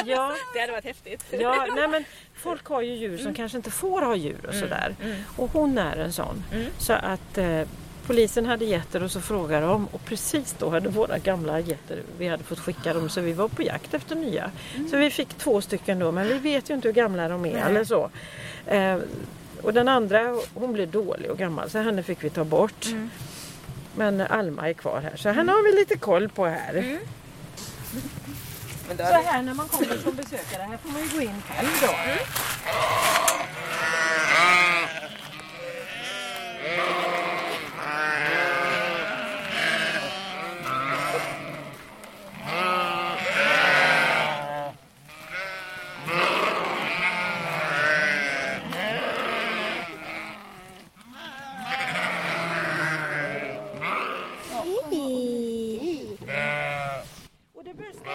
Speaker 3: Ja,
Speaker 1: Det hade varit häftigt.
Speaker 3: ja nej men folk har ju djur som kanske inte får ha djur och sådär. Och hon är en sån. Så att eh, polisen hade getter och så frågade de och precis då hade våra gamla getter, vi hade fått skicka dem så vi var på jakt efter nya. Så vi fick två stycken då men vi vet ju inte hur gamla de är eller så. Eh, och den andra hon blev dålig och gammal så henne fick vi ta bort. Men Alma är kvar här så henne har vi lite koll på här.
Speaker 1: Men då
Speaker 3: Så här när man kommer som besökare, här får man ju gå in själv då. Och det bästa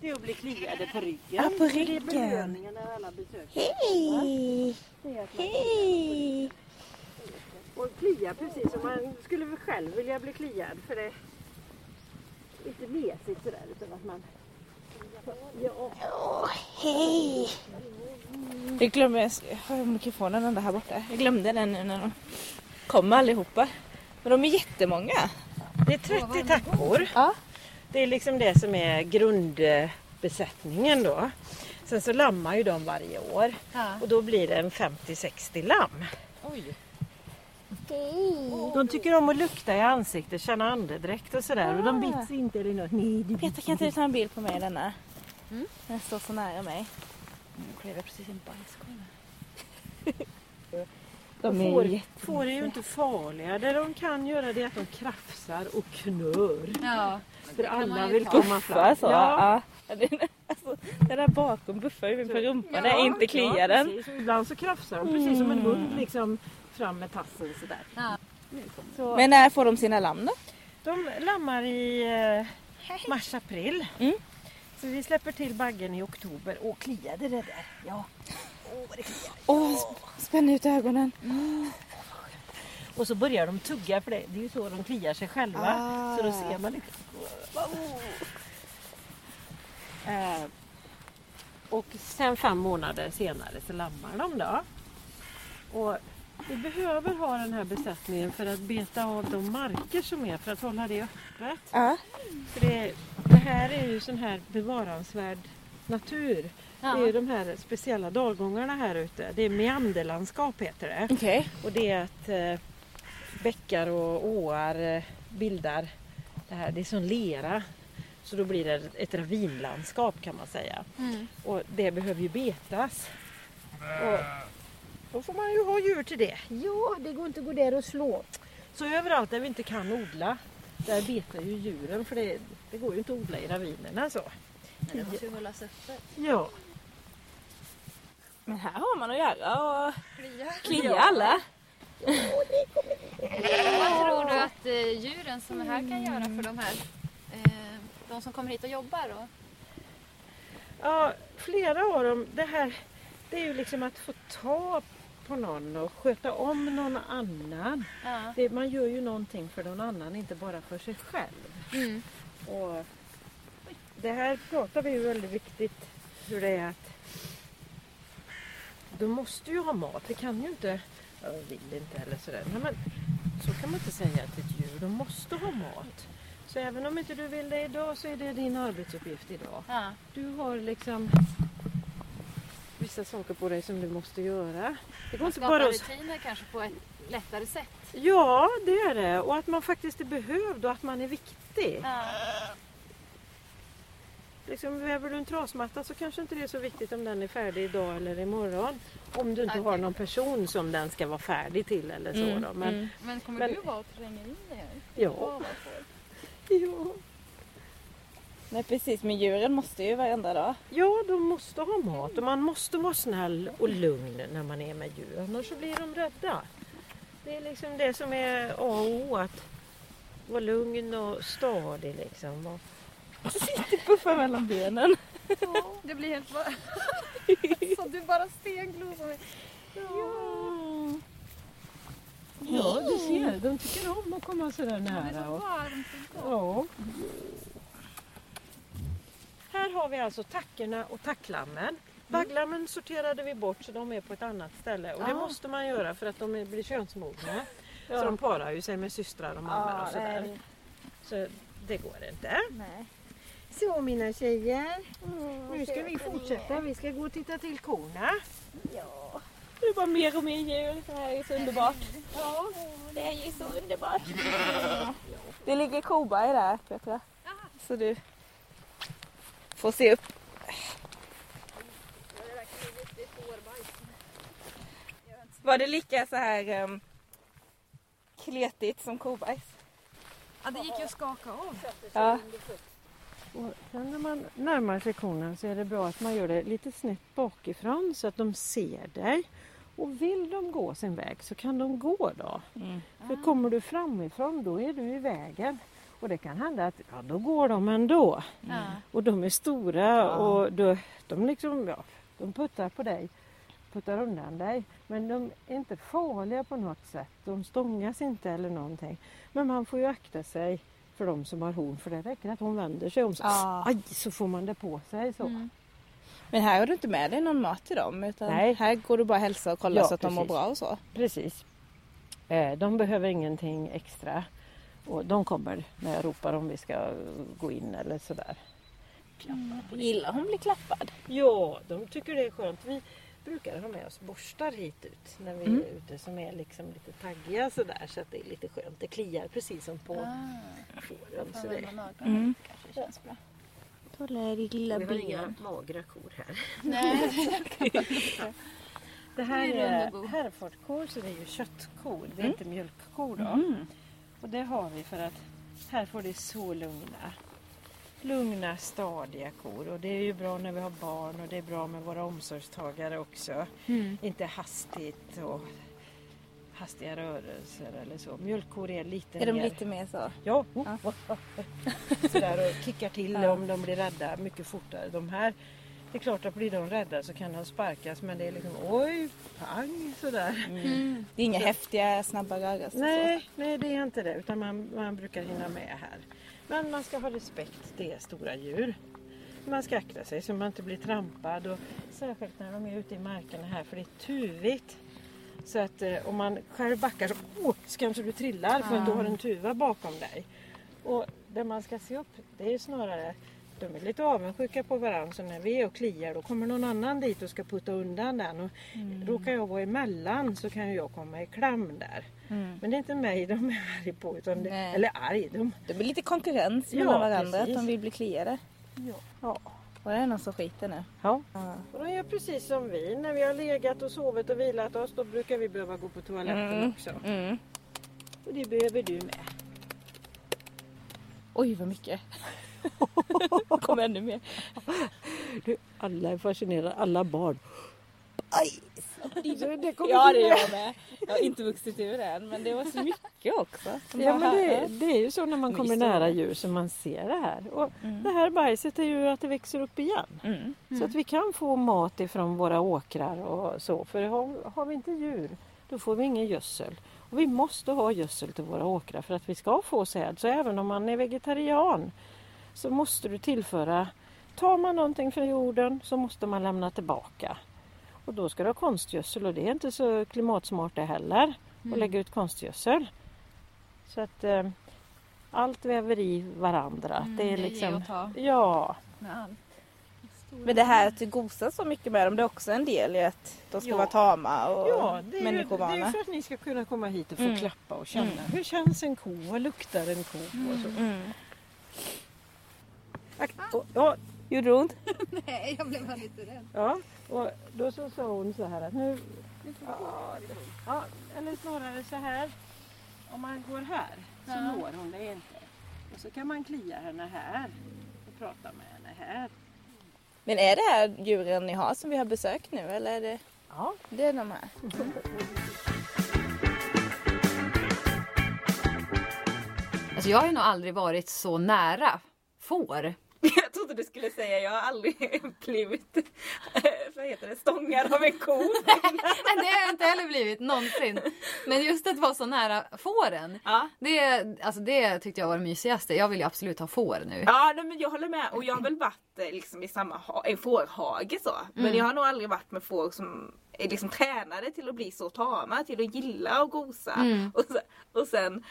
Speaker 3: det är att bli kliade på ryggen.
Speaker 1: Ja, på
Speaker 3: Det är
Speaker 1: ryggen. Hej! Hej!
Speaker 3: Och klia precis som man skulle själv vilja bli kliad för det är lite mesigt sådär utan att man... Ja.
Speaker 1: Hej! Jag glömde, jag har mikrofonen där här borta. Jag glömde den nu när de kommer allihopa. Men de är jättemånga.
Speaker 3: Det är 30 tackor.
Speaker 1: Ja.
Speaker 3: Det är liksom det som är grundbesättningen då. Sen så lammar ju de varje år
Speaker 2: Ja.
Speaker 3: och då blir det en 50-60 lamm.
Speaker 2: Oj.
Speaker 3: De tycker om att lukta i ansiktet, känna andedräkt och sådär och de bits inte eller något. Nej, det
Speaker 1: Peter kan inte du ta en bild på mig denna? Den står så nära mig. Nu klev jag precis en bajskorv. De är
Speaker 3: får, får är ju inte farliga. Det de kan göra det är att de krafsar och knör.
Speaker 2: Ja.
Speaker 3: För alla vill komma fram.
Speaker 1: Så.
Speaker 3: Ja,
Speaker 1: Ja. Alltså, det där bakom buffar ju på rumpan. Det är inte
Speaker 3: ja,
Speaker 1: kliar den.
Speaker 3: precis. Ibland så krafsar de precis som en hund liksom fram med tassen sådär.
Speaker 2: Ja.
Speaker 3: Så
Speaker 1: Men när får de sina lamm då?
Speaker 3: de lammar i eh, mars-april.
Speaker 1: Mm.
Speaker 3: Så vi släpper till baggen i oktober. Och kliade det där? Ja. Åh, vad det kliar.
Speaker 1: Åh, sp- spänn ut ögonen.
Speaker 3: Och så börjar de tugga för det, det är ju så de kliar sig själva.
Speaker 1: Ah.
Speaker 3: Så då ser man lite. Eh, och sen fem månader senare så lammar de då. Och vi behöver ha den här besättningen för att beta av de marker som är för att hålla det öppet.
Speaker 1: Ja.
Speaker 3: För det, det här är ju sån här bevaransvärd natur.
Speaker 2: Ja.
Speaker 3: Det är ju de här speciella dalgångarna här ute. Det är meanderlandskap heter det.
Speaker 1: Okej.
Speaker 3: Och det är att eh, bäckar och åar eh, bildar det här. Det är som lera. Så då blir det ett ravinlandskap kan man säga.
Speaker 2: Mm.
Speaker 3: Och det behöver ju betas. Och då får man ju ha djur till det. Ja, det går inte att gå där och slå. Så överallt där vi inte kan odla, där betar ju djuren för det, det går ju inte att odla i ravinerna så.
Speaker 2: Men det måste ju hållas öppet.
Speaker 3: Ja,
Speaker 1: Men här har man att göra och
Speaker 2: Klia.
Speaker 1: klia alla.
Speaker 2: Vad tror du att eh, djuren som är här kan göra för de här de som kommer hit och jobbar? Och,
Speaker 3: ja flera av dem, det här det är ju liksom att få ta på någon och sköta om någon annan.
Speaker 2: ja.
Speaker 3: Det, man gör ju någonting för någon annan, inte bara för sig själv.
Speaker 2: mm.
Speaker 3: Och det här pratar vi ju väldigt viktigt hur det är att de måste ju ha mat. Vi kan ju inte, jag vill inte eller sådär. Nej, men så kan man inte säga till ett djur. De måste ha mat. Så även om inte du vill det idag så är det din arbetsuppgift idag.
Speaker 2: ja.
Speaker 3: Du har liksom vissa saker på dig som du måste göra. Det går inte bara att...
Speaker 2: rutiner kanske på ett lättare sätt.
Speaker 3: Ja, det är det. Och att man faktiskt är behövd och att man är viktig.
Speaker 2: Ja.
Speaker 3: Liksom, väver du en trasmatta så kanske inte det är så viktigt om den är färdig idag eller imorgon. Om du inte
Speaker 2: Okej.
Speaker 3: har någon person som den ska vara färdig till eller så.
Speaker 1: Mm.
Speaker 3: Men,
Speaker 1: mm.
Speaker 2: Men kommer
Speaker 3: Men-
Speaker 2: du vara och tränga in det här?
Speaker 3: Ja. Ja.
Speaker 1: Nej precis, men djuren måste ju varenda dag.
Speaker 3: ja, de måste ha mat och man måste vara snäll och lugn när man är med djur. Annars så blir de rädda. Det är liksom det som är A och O. Att vara lugn och stadig liksom. Och,
Speaker 1: Puffa mellan benen.
Speaker 2: Ja, det blir helt bara... Så du bara stenglor på mig.
Speaker 3: ja. Ja, du ser. De tycker om att komma sådär
Speaker 2: Det är
Speaker 3: nära.
Speaker 2: så varmt.
Speaker 3: Ja. Här har vi alltså tackorna och tacklammen. Bagglammen sorterade vi bort så de är på ett annat ställe och det måste man göra för att de blir könsmogna. Så de parar ju sig med systrar och mammor och sådär.
Speaker 1: nej.
Speaker 3: Så det går inte.
Speaker 1: Nej.
Speaker 3: Så mina tjejer,
Speaker 1: Mm,
Speaker 3: nu ska vi fortsätta. Vi ska gå och titta till korna.
Speaker 1: Ja. Det är bara mer och mer djur. Det här är så underbart. Ja, det är ju så underbart. Det ligger koberg där Petra. Så du får se upp. Var det lika så här um, kletigt som kobajs?
Speaker 2: Ja, det gick ju att skaka av.
Speaker 1: Ja.
Speaker 3: Och sen när man närmar sig korna så är det bra att man gör det lite snett bakifrån så att de ser dig. Och vill de gå sin väg så kan de gå då.
Speaker 1: Mm.
Speaker 3: För kommer du framifrån då är du i vägen. Och det kan hända att ja, då går de ändå.
Speaker 2: Ja.
Speaker 3: Och de är stora och då, de, liksom, ja, de puttar på dig. Puttar undan dig. Men de är inte farliga på något sätt. De stångas inte eller någonting. Men man får ju akta sig för de som har horn. För det räcker att hon vänder sig om så,
Speaker 1: Ja.
Speaker 3: aj, så får man det på sig. Så.
Speaker 2: Mm.
Speaker 1: Men här har du inte med dig någon mat till dem utan
Speaker 3: Nej.
Speaker 1: här går du bara hälsa och kolla
Speaker 3: Ja,
Speaker 1: så att de mår
Speaker 3: precis.
Speaker 1: bra och så.
Speaker 3: Precis. Eh, de behöver ingenting extra. Och de kommer när jag ropar om vi ska gå in eller sådär.
Speaker 1: Gillar hon bli klappad?
Speaker 3: Ja, de tycker det är skönt. Vi brukar ha med oss borstar hit ut när vi
Speaker 1: Mm.
Speaker 3: är ute som är liksom lite taggiga sådär så att det är lite skönt. Det kliar precis som på
Speaker 2: Ah,
Speaker 3: fåren.
Speaker 2: får
Speaker 3: Så det.
Speaker 1: Mm.
Speaker 2: Kanske känns bra.
Speaker 1: Kolla ditt lilla
Speaker 3: Vi har inga
Speaker 1: ben.
Speaker 3: magra kor här.
Speaker 2: Nej.
Speaker 3: Det här
Speaker 2: är.
Speaker 3: Herefordkor så det är ju köttkor. Det är
Speaker 1: Mm.
Speaker 3: inte mjölkkor då.
Speaker 1: Mm.
Speaker 3: Och det har vi för att här får det så lugna. Lugna, stadiga kor. Och det är ju bra när vi har barn och det är bra med våra omsorgstagare också.
Speaker 1: Mm.
Speaker 3: Inte hastigt och hastiga rörelser eller så. Mjölkkor är lite
Speaker 1: Är de
Speaker 3: mer...
Speaker 1: lite mer så?
Speaker 3: Ja,
Speaker 1: Ja.
Speaker 3: sådär och kickar till
Speaker 1: Ja.
Speaker 3: om de blir rädda mycket fortare. De här, det är klart att blir de rädda så kan de sparkas men det är liksom oj, pang sådär.
Speaker 2: Mm.
Speaker 1: Det är inga häftiga snabba rörelser.
Speaker 3: Nej, nej det är inte det utan man, man brukar hinna med här. Men man ska ha respekt, det är stora djur. Man ska akta sig så man inte blir trampad och särskilt när de är ute i markerna här för det är tuvigt. Så att eh, om man själv backar så, oh, så kanske du trillar för att du har en tuva bakom dig. Och det man ska se upp det är snarare De är lite avundsjuka på varandra så när vi är och kliar då kommer någon annan dit och ska putta undan den. Och Råkar jag vara emellan så kan jag komma i kläm där.
Speaker 1: Mm.
Speaker 3: Men det är inte mig de är arg på. Utan det, eller arg, de...
Speaker 1: Det blir lite konkurrens
Speaker 3: Ja,
Speaker 1: mellan varandra.
Speaker 3: precis.
Speaker 1: Att de vill bli kliade.
Speaker 3: Ja.
Speaker 1: Ja. Och det är någon som skiter nu.
Speaker 3: Ja.
Speaker 1: Ja.
Speaker 3: Och de gör precis som vi. När vi har legat och sovit och vilat oss då brukar vi behöva gå på toaletten
Speaker 1: Mm.
Speaker 3: också.
Speaker 1: Mm.
Speaker 3: Och det behöver du med.
Speaker 1: Oj vad mycket. Kom ännu mer.
Speaker 3: Du, alla är fascinerade, alla barn. Aj! Så det kommer
Speaker 1: Ja det är jag med. Jag har inte vuxit ur än men det var så mycket också.
Speaker 3: Ja men det, det är ju så när man kommer
Speaker 1: är
Speaker 3: nära
Speaker 1: det.
Speaker 3: djur som man ser det här. Och
Speaker 1: Mm.
Speaker 3: Det här bajset är ju att det växer upp igen.
Speaker 1: Mm.
Speaker 3: Så att vi kan få mat ifrån våra åkrar och så. För har, har vi inte djur då får vi ingen gödsel. Och vi måste ha gödsel till våra åkrar för att vi ska få säd. Så även om man är vegetarian så måste du tillföra, tar man någonting från jorden så måste man lämna tillbaka. Och då ska du ha konstgödsel och det är inte så klimatsmart det heller att lägga ut konstgödsel. Så att eh, allt väver i varandra.
Speaker 2: Mm,
Speaker 3: det är
Speaker 2: det
Speaker 3: liksom,
Speaker 2: ta.
Speaker 3: ja,
Speaker 2: med allt.
Speaker 1: Men det här att du gosar så mycket med dem det är också en del i att de ska
Speaker 3: Ja.
Speaker 1: vara tama och
Speaker 3: Ja, det är, ju, det är
Speaker 1: människovana.
Speaker 3: för att ni ska kunna komma hit och få
Speaker 1: Mm.
Speaker 3: klappa och känna.
Speaker 1: Mm.
Speaker 3: Hur känns en ko? Vad luktar en ko? Och så.
Speaker 1: Mm.
Speaker 3: Ja,
Speaker 1: Gjorde det ont?
Speaker 2: Nej, jag blev bara lite rädd.
Speaker 3: ja, och då så sa hon så här att nu... Ja, ja, eller snarare så här. Om man går här så
Speaker 2: Ja.
Speaker 3: når hon det inte. Och så kan man klia henne här och prata med henne här.
Speaker 1: Men är det här djuren ni har som vi har besökt nu eller är det,
Speaker 3: Ja,
Speaker 1: det är de här?
Speaker 2: Alltså jag har ju nog aldrig varit så nära får.
Speaker 1: Trodde du skulle säga jag har aldrig blivit vad heter det, stångad av en ko.
Speaker 2: Nej, det har jag inte heller blivit någonsin. Men just att vara så nära fåren.
Speaker 1: Ja,
Speaker 2: Det, alltså det tyckte jag var det mysigaste. Jag vill ju absolut ha får nu.
Speaker 1: ja nej, men jag håller med. Och jag har väl varit eh, liksom, i samma ha- en fårhage så. Men jag har nog aldrig varit med får som är liksom tränade till att bli så tama, till att gilla att gosa.
Speaker 2: Mm.
Speaker 1: Och, sen, och sen,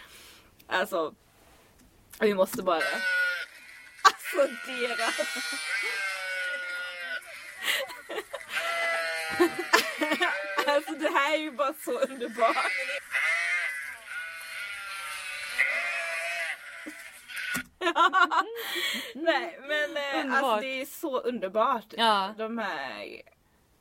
Speaker 1: alltså, vi måste bara... Deras... alltså det här är ju bara så underbart. Nej men eh, alltså det är så underbart.
Speaker 2: Ja.
Speaker 1: De här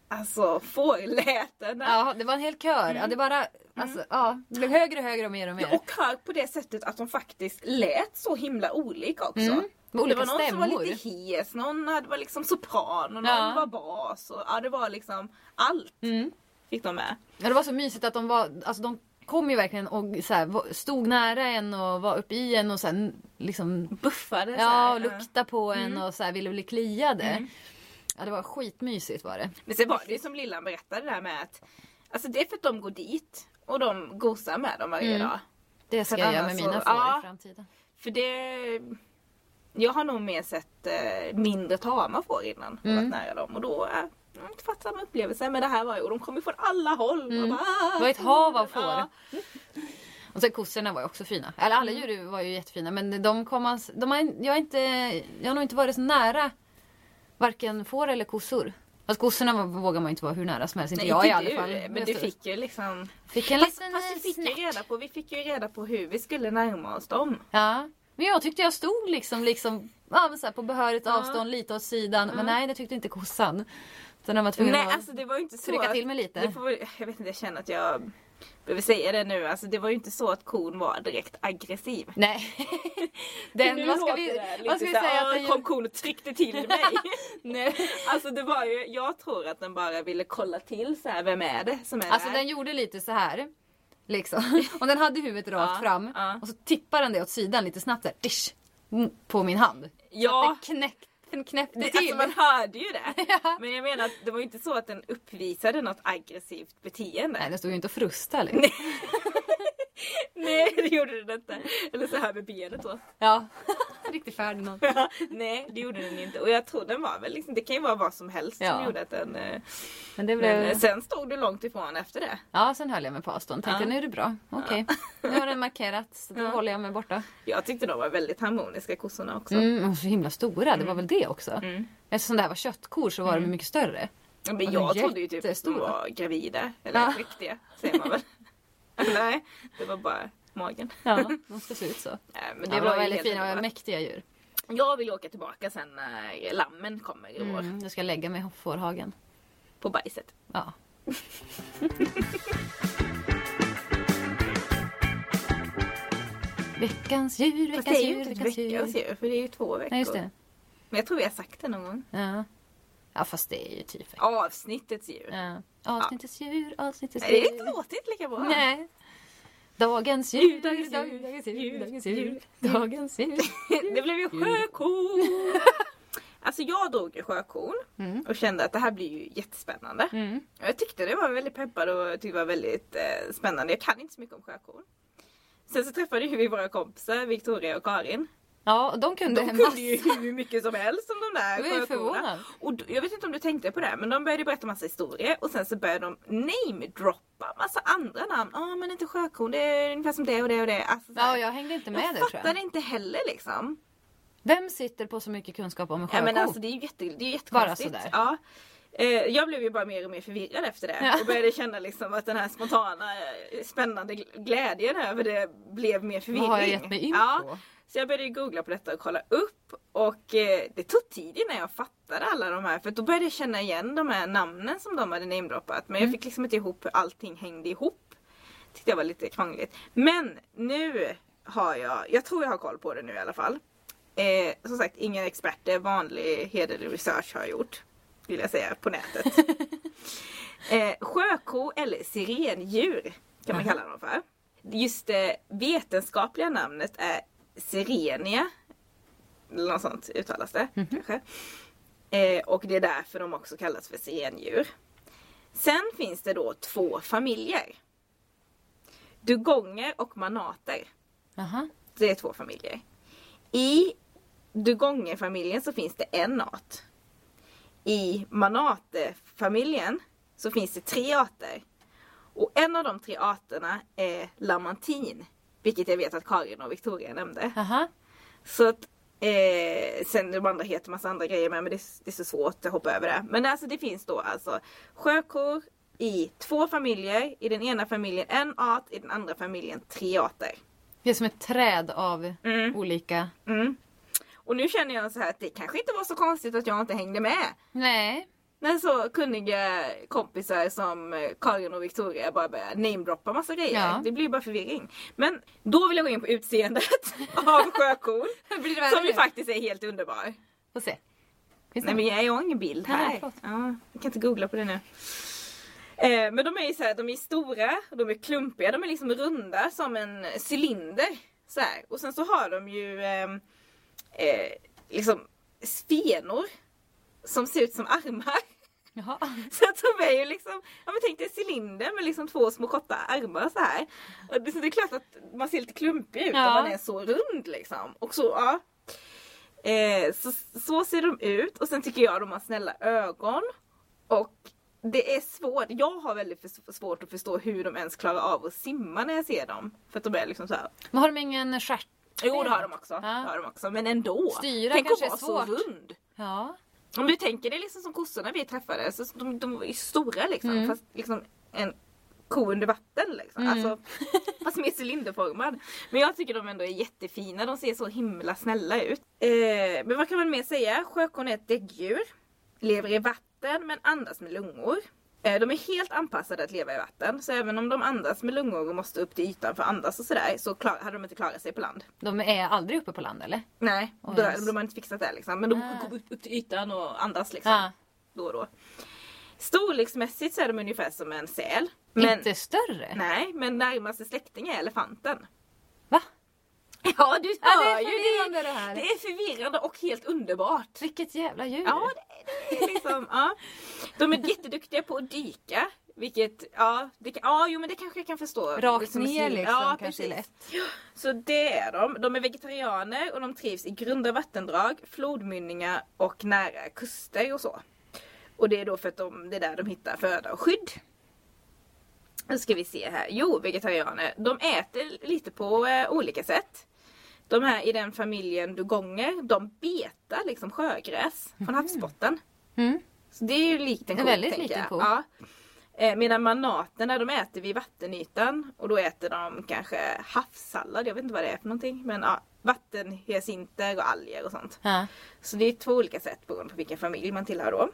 Speaker 1: alltså fårlätena.
Speaker 2: Ja, det var en hel kör. Ja, det bara, alltså, ja, det blev högre och högre och mer och mer.
Speaker 1: Och hör på det sättet att de faktiskt lät så himla olika också.
Speaker 2: Mm.
Speaker 1: Det var någon som var
Speaker 2: stämmor.
Speaker 1: lite hes, någon hade var liksom sopran och någon
Speaker 2: Ja.
Speaker 1: var bas. Och, ja det var liksom allt
Speaker 2: Mm.
Speaker 1: fick de med.
Speaker 2: Ja, det var så mysigt att de var, alltså de kom ju verkligen och så här, stod nära en och var uppe i en och sen liksom
Speaker 1: Buffade
Speaker 2: Ja,
Speaker 1: här.
Speaker 2: och lukta på en och så här, ville bli kliade.
Speaker 1: Mm.
Speaker 2: Ja, det var skitmysigt var det.
Speaker 1: Men sen var det ju som Lillan berättade där med att Alltså det är för att de går dit och de gosar med dem varje
Speaker 2: Mm.
Speaker 1: dag.
Speaker 2: Det ska jag göra med mina får
Speaker 1: ja.
Speaker 2: i framtiden.
Speaker 1: För det Jag har nog mer sett eh, mindre tama får innan
Speaker 2: Mm.
Speaker 1: varit nära dem och då jag har inte fått samma upplevelse men det här var ju och de kom ju från alla håll.
Speaker 2: Mm.
Speaker 1: Bara, "Ah,
Speaker 2: Det var ett hav av får.
Speaker 1: Ja.
Speaker 2: Och sen kossorna var ju också fina. Eller alla
Speaker 1: Mm.
Speaker 2: djur var ju jättefina men de kom alltså, de har, jag, har inte, jag har nog inte varit så nära varken får eller kossor. Fast kossorna vågar man inte vara hur nära som helst. Inte
Speaker 1: Nej,
Speaker 2: jag i
Speaker 1: inte
Speaker 2: alla
Speaker 1: du,
Speaker 2: fall.
Speaker 1: Men du fick ju liksom
Speaker 2: fick en
Speaker 1: Fast,
Speaker 2: liten
Speaker 1: fast vi fick ju reda på, vi fick ju reda på hur vi skulle närma oss dem.
Speaker 2: Ja. Men jag tyckte jag stod liksom, liksom ja, men så här, på behörigt avstånd lite åt sidan. Men nej det tyckte inte kossan. Så den var tvungen
Speaker 1: Nej
Speaker 2: att
Speaker 1: alltså det var inte så
Speaker 2: trycka till mig lite.
Speaker 1: Det får, jag vet inte, jag känner att jag behöver säga det nu. Alltså det var ju inte så att kon var direkt aggressiv.
Speaker 2: Nej. Den, vad ska vi,
Speaker 1: det
Speaker 2: vad ska vi
Speaker 1: här,
Speaker 2: säga att
Speaker 1: "Åh,
Speaker 2: den
Speaker 1: kom kon och tryckte till mig.
Speaker 2: Nej.
Speaker 1: alltså det var ju, jag tror att den bara ville kolla till så här, vem är det som är
Speaker 2: Alltså
Speaker 1: där?
Speaker 2: den gjorde lite så här. Liksom. Och den hade huvudet rakt fram. Och så tippade den det åt sidan lite snabbt där. Dish, mm, på min hand.
Speaker 1: Ja.
Speaker 2: Så att det knäckte, den knäppte
Speaker 1: Det,
Speaker 2: till.
Speaker 1: alltså man hörde ju det.
Speaker 2: Ja.
Speaker 1: Men jag menar att det var ju inte så att den uppvisade något aggressivt beteende.
Speaker 2: Nej den stod ju inte och frustade. Liksom.
Speaker 1: Nej det gjorde den inte. Eller så här med benet då.
Speaker 2: Ja. Riktigt Ferdinand.
Speaker 1: Nej det gjorde den inte. Och jag tror den var väl liksom, det kan ju vara vad som helst
Speaker 2: Ja.
Speaker 1: som gjorde att den... eh,
Speaker 2: Men det
Speaker 1: Men
Speaker 2: blev...
Speaker 1: eh, sen stod du långt ifrån efter det.
Speaker 2: Ja, sen höll jag mig på avstånd. Tänkte
Speaker 1: Ja.
Speaker 2: nu är det bra. Okej. Nu har den markerat. Så då
Speaker 1: Ja.
Speaker 2: håller jag mig borta.
Speaker 1: Jag tyckte de var väldigt harmoniska kossorna också.
Speaker 2: Mm, och så himla stora. Det var väl det också.
Speaker 1: Mm.
Speaker 2: Eftersom det här var köttkor så var de mycket större.
Speaker 1: Men jag trodde ju typ att de var gravida. Eller
Speaker 2: Ja.
Speaker 1: riktiga säger man väl. Nej, det var bara magen.
Speaker 2: Ja, de ska se ut så.
Speaker 1: Nej, men
Speaker 2: Det var
Speaker 1: ju
Speaker 2: väldigt fina och mäktiga djur.
Speaker 1: Jag vill åka tillbaka sen när lammen kommer i år.
Speaker 2: Mm, jag ska lägga mig i fårhagen.
Speaker 1: På bajset.
Speaker 2: Ja. veckans djur,
Speaker 1: Fast
Speaker 2: veckans
Speaker 1: det är ju
Speaker 2: djur,
Speaker 1: inte
Speaker 2: veckans
Speaker 1: veckans
Speaker 2: djur.
Speaker 1: djur för det är ju två veckor.
Speaker 2: Nej, just det.
Speaker 1: Men jag tror vi har sagt det någon gång.
Speaker 2: Ja. ja, fast det är ju typ...
Speaker 1: Avsnittets djur.
Speaker 2: Ja. Avsnittets djur, avsnittets
Speaker 1: Nej, det
Speaker 2: djur.
Speaker 1: är inte låtit lika bra.
Speaker 2: Nej. Dagens djur,
Speaker 1: Dagens djur,
Speaker 2: djur, dagens djur,
Speaker 1: djur,
Speaker 2: dagens
Speaker 1: djur.
Speaker 2: djur, dagens djur.
Speaker 1: Det blev ju sjökon. Alltså jag drog ju sjökon
Speaker 2: Mm.
Speaker 1: och kände att det här blir ju jättespännande.
Speaker 2: Mm.
Speaker 1: Jag tyckte det var väldigt peppad och tyckte det var väldigt eh, spännande. Jag kan inte så mycket om sjökon. Sen så träffade vi våra kompisar Victoria och Karin.
Speaker 2: Ja, de kunde
Speaker 1: De kunde ju hur mycket som helst om de där sjökorna. Och jag vet inte om du tänkte på det men de började berätta massa historier och sen så började de namedroppa massa andra namn. Ja men inte sjökon, det är ungefär som det och det och det. Alltså.
Speaker 2: Ja, jag hängde inte med
Speaker 1: jag
Speaker 2: där tror
Speaker 1: fattade
Speaker 2: jag.
Speaker 1: inte heller liksom.
Speaker 2: Vem sitter på så mycket kunskap om en
Speaker 1: Ja,
Speaker 2: sjöko?
Speaker 1: men alltså, det är ju jätte, det är ju
Speaker 2: Bara
Speaker 1: jättekonstigt.
Speaker 2: sådär.
Speaker 1: Ja. Eh, jag blev ju bara mer och mer förvirrad efter det
Speaker 2: Ja.
Speaker 1: och började känna liksom att den här spontana eh, spännande gl- glädjen över det blev mer förvirring.
Speaker 2: Vad har jag gett mig in
Speaker 1: ja.
Speaker 2: på?
Speaker 1: Så jag började googla på detta och kolla upp och eh, det tog tid innan jag fattade alla de här för då började jag känna igen de här namnen som de hade namedroppat men jag
Speaker 2: Mm.
Speaker 1: fick liksom inte ihop hur allting hängde ihop. Tyckte jag var lite krångligt. Men nu har jag, jag tror jag har koll på det nu i alla fall. Eh, som sagt, inga experter, vanlig hederlig research har jag gjort. Vill jag säga på nätet. eh, sjöko eller sirendjur kan man
Speaker 2: Aha.
Speaker 1: kalla dem för. Just det vetenskapliga namnet är sirenia. Eller något sånt uttalas det kanske. Eh, och det är därför de också kallas för sirendjur. Sen finns det då två familjer. Dugonger och manater.
Speaker 2: Jaha.
Speaker 1: Det är två familjer. I Dugongerfamiljen så finns det en art. I Manate-familjen så finns det tre arter. Och en av de tre arterna är lamantin. Vilket jag vet att Karin och Victoria nämnde.
Speaker 2: Jaha.
Speaker 1: Så att eh, sen de andra heter massa andra grejer med men det, det är så svårt att hoppa över det. Men alltså det finns då alltså sjökor i två familjer. I den ena familjen en art, i den andra familjen tre arter.
Speaker 2: Det är som ett träd av
Speaker 1: Mm.
Speaker 2: olika...
Speaker 1: Mm. Och nu känner jag så här att det kanske inte var så konstigt att jag inte hängde med.
Speaker 2: Nej.
Speaker 1: När så kunniga kompisar som eh, Karin och Victoria bara börjar namedroppa massa grejer.
Speaker 2: Ja.
Speaker 1: Det blir bara förvirring. Men då vill jag gå in på utseendet av sjökon. Som ju faktiskt är helt underbar.
Speaker 2: Får se. Finns
Speaker 1: Nej men jag har ingen bild
Speaker 2: Nej,
Speaker 1: här.
Speaker 2: förlåt.
Speaker 1: ja, jag kan inte googla på det nu. Eh, men de är ju så här, de är stora, de är klumpiga, de är liksom runda som en cylinder. Så här. Och sen så har de ju ehm, eh, liksom spenor som ser ut som armar.
Speaker 2: Jaha.
Speaker 1: Så att de är ju liksom, ja men tänk dig cylinder med liksom två små korta armar så här. Och det, det är klart att man ser lite klumpig ut
Speaker 2: Ja.
Speaker 1: om man är så rund liksom. Och så, ja. Eh, så, så ser de ut och sen tycker jag de har snälla ögon. Och det är svårt, jag har väldigt svårt att förstå hur de ens klarar av att simma när jag ser dem. För att de är liksom så här.
Speaker 2: Men har de ingen stjärt?
Speaker 1: Jo det har de också.
Speaker 2: Ja.
Speaker 1: Det har de också. Men ändå.
Speaker 2: Styra
Speaker 1: Tänk att
Speaker 2: kanske
Speaker 1: vara
Speaker 2: är
Speaker 1: så
Speaker 2: svårt.
Speaker 1: rund.
Speaker 2: Ja.
Speaker 1: Om du tänker dig liksom som kossorna vi träffade, så de, de ju stora liksom.
Speaker 2: Mm.
Speaker 1: Fast liksom en ko under vatten liksom.
Speaker 2: Mm.
Speaker 1: Alltså, fast mer cylinderformad. Men jag tycker de ändå är jättefina, de ser så himla snälla ut. Eh, men vad kan man mer säga? Sjökon är ett däggdjur. Lever i vatten men andas med lungor. Eh, De är helt anpassade att leva i vatten, så även om de andas med lungor och måste upp till ytan för att andas och sådär så hade de inte klarat sig på land.
Speaker 2: De är aldrig uppe på land eller?
Speaker 1: Nej,
Speaker 2: Oj,
Speaker 1: då,
Speaker 2: yes.
Speaker 1: de har inte fixat det liksom. Men de
Speaker 2: Ah.
Speaker 1: går upp, till ytan och andas liksom
Speaker 2: Ja.
Speaker 1: då och då. Storleksmässigt så är de ungefär som en säl. Men,
Speaker 2: Inte större?
Speaker 1: Nej, men närmaste släkting är elefanten. Ja, du
Speaker 2: Ja, det
Speaker 1: hör
Speaker 2: är
Speaker 1: ju! Det,
Speaker 2: det här.
Speaker 1: det är förvirrande och helt underbart.
Speaker 2: Vilket jävla djur.
Speaker 1: Ja, det, det är liksom, ja. De är jätteduktiga på att dyka. Vilket, ja, det, ja jo men det kanske jag kan förstå.
Speaker 2: Rakt
Speaker 1: Det som är
Speaker 2: ner liksom
Speaker 1: ja,
Speaker 2: kanske
Speaker 1: precis.
Speaker 2: lätt.
Speaker 1: Så det är de. De är vegetarianer och de trivs i grunda vattendrag, flodmynningar och nära kuster och så. Och det är då för att de, det är där de hittar föda och skydd. Nu ska vi se här. Jo, vegetarianer. De äter lite på eh, olika sätt. De här i den familjen dugonger, de betar liksom sjögräs från havsbotten.
Speaker 2: Mm.
Speaker 1: Så det är ju likt en ko,
Speaker 2: väldigt likt en ko.
Speaker 1: Ja. Eh, medan manaterna de äter vid vattenytan och då äter de kanske havssallad, jag vet inte vad det är för någonting. Men ja, vattenhyacinter och alger och sånt.
Speaker 2: Ja.
Speaker 1: Så det är två olika sätt beroende på vilken familj man tillhör då.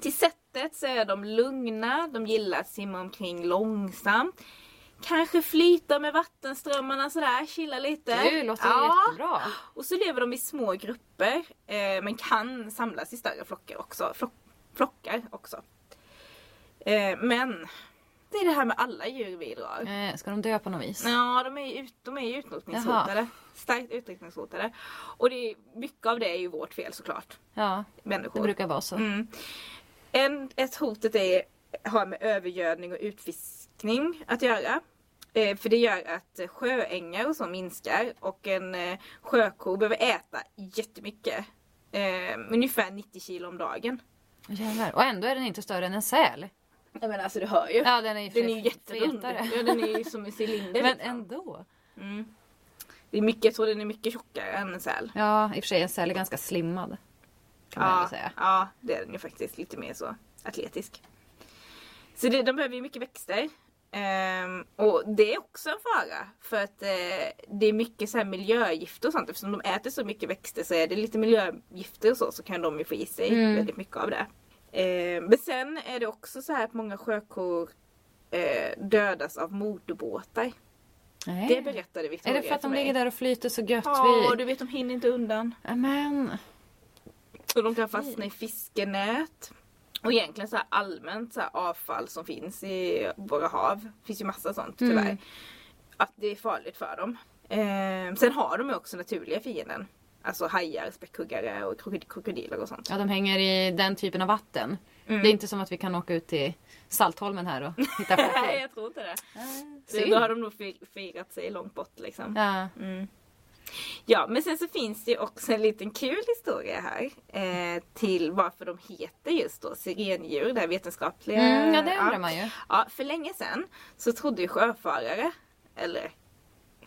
Speaker 1: Till sättet så är de lugna, de gillar att simma omkring långsamt. Kanske flyta med vattenströmmarna sådär, chilla lite.
Speaker 2: Det låter jättebra.
Speaker 1: Och så lever de i små grupper eh, men kan samlas i större flockar också. Flock, flockar också. Eh, men det är det här med alla djur vi drar.
Speaker 2: Eh, ska de dö på något vis?
Speaker 1: Ja, de är ju, ut, de är ju utrotningshotade. Starkt utrotningshotade. Och det mycket av det är ju vårt fel såklart.
Speaker 2: Ja,
Speaker 1: Människor.
Speaker 2: det brukar vara så.
Speaker 1: Mm. En, ett hotet är, har med övergödning och utfiskning att göra. Eh, för det gör att sjöängar och så minskar och en eh, sjöko behöver äta jättemycket. Eh, ungefär 90 kilo om dagen.
Speaker 2: Jävlar. Och ändå är den inte större än en säl.
Speaker 1: Jag menar alltså du hör ju.
Speaker 2: Ja, den är ju
Speaker 1: ju jätterund. Ja, den är ju som en cylinder.
Speaker 2: Men
Speaker 1: liksom.
Speaker 2: ändå.
Speaker 1: Mm. Det är mycket, jag tror den är mycket tjockare än en säl.
Speaker 2: Ja, i och för sig en säl är ganska slimmad. Kan man
Speaker 1: Ja,
Speaker 2: säga.
Speaker 1: ja, det är den ju faktiskt. Lite mer så atletisk. Så det, de behöver ju mycket växter. Ehm, och det är också en fara. För att eh, det är mycket så här miljögifter och sånt. Eftersom de äter så mycket växter så är det lite miljögifter och så. Så kan de ju få i sig
Speaker 2: Mm.
Speaker 1: väldigt mycket av det. Ehm, men sen är det också så här att många sjökor eh, dödas av motorbåtar.
Speaker 2: Nej.
Speaker 1: Det berättade Victoria
Speaker 2: Är det för att de ligger där och flyter så gött
Speaker 1: Ja,
Speaker 2: vid?
Speaker 1: du vet de hinner inte undan.
Speaker 2: Men
Speaker 1: Och de kan fastna i fiskenät. Och egentligen så allmänt så avfall som finns i våra hav. Det finns ju massa sånt tyvärr.
Speaker 2: Mm.
Speaker 1: Att det är farligt för dem. Eh, sen har de ju också naturliga fienden. Alltså hajar, späckhuggare och krokod- krokodiler och sånt.
Speaker 2: ja, de hänger i den typen av vatten.
Speaker 1: Mm.
Speaker 2: Det är inte som att vi kan åka ut till Saltholmen här och hitta
Speaker 1: Nej,
Speaker 2: sjökor.
Speaker 1: jag tror inte det. det.
Speaker 2: Synd.
Speaker 1: Då har de nog fir- firat sig långt bort liksom.
Speaker 2: Ja.
Speaker 1: Mm. Ja, men sen så finns det ju också en liten kul historia här. Eh, till varför de heter just då sirendjur, det här vetenskapliga.
Speaker 2: Mm, ja, det undrar man ju.
Speaker 1: Ja, för länge sedan så trodde ju sjöfarare, eller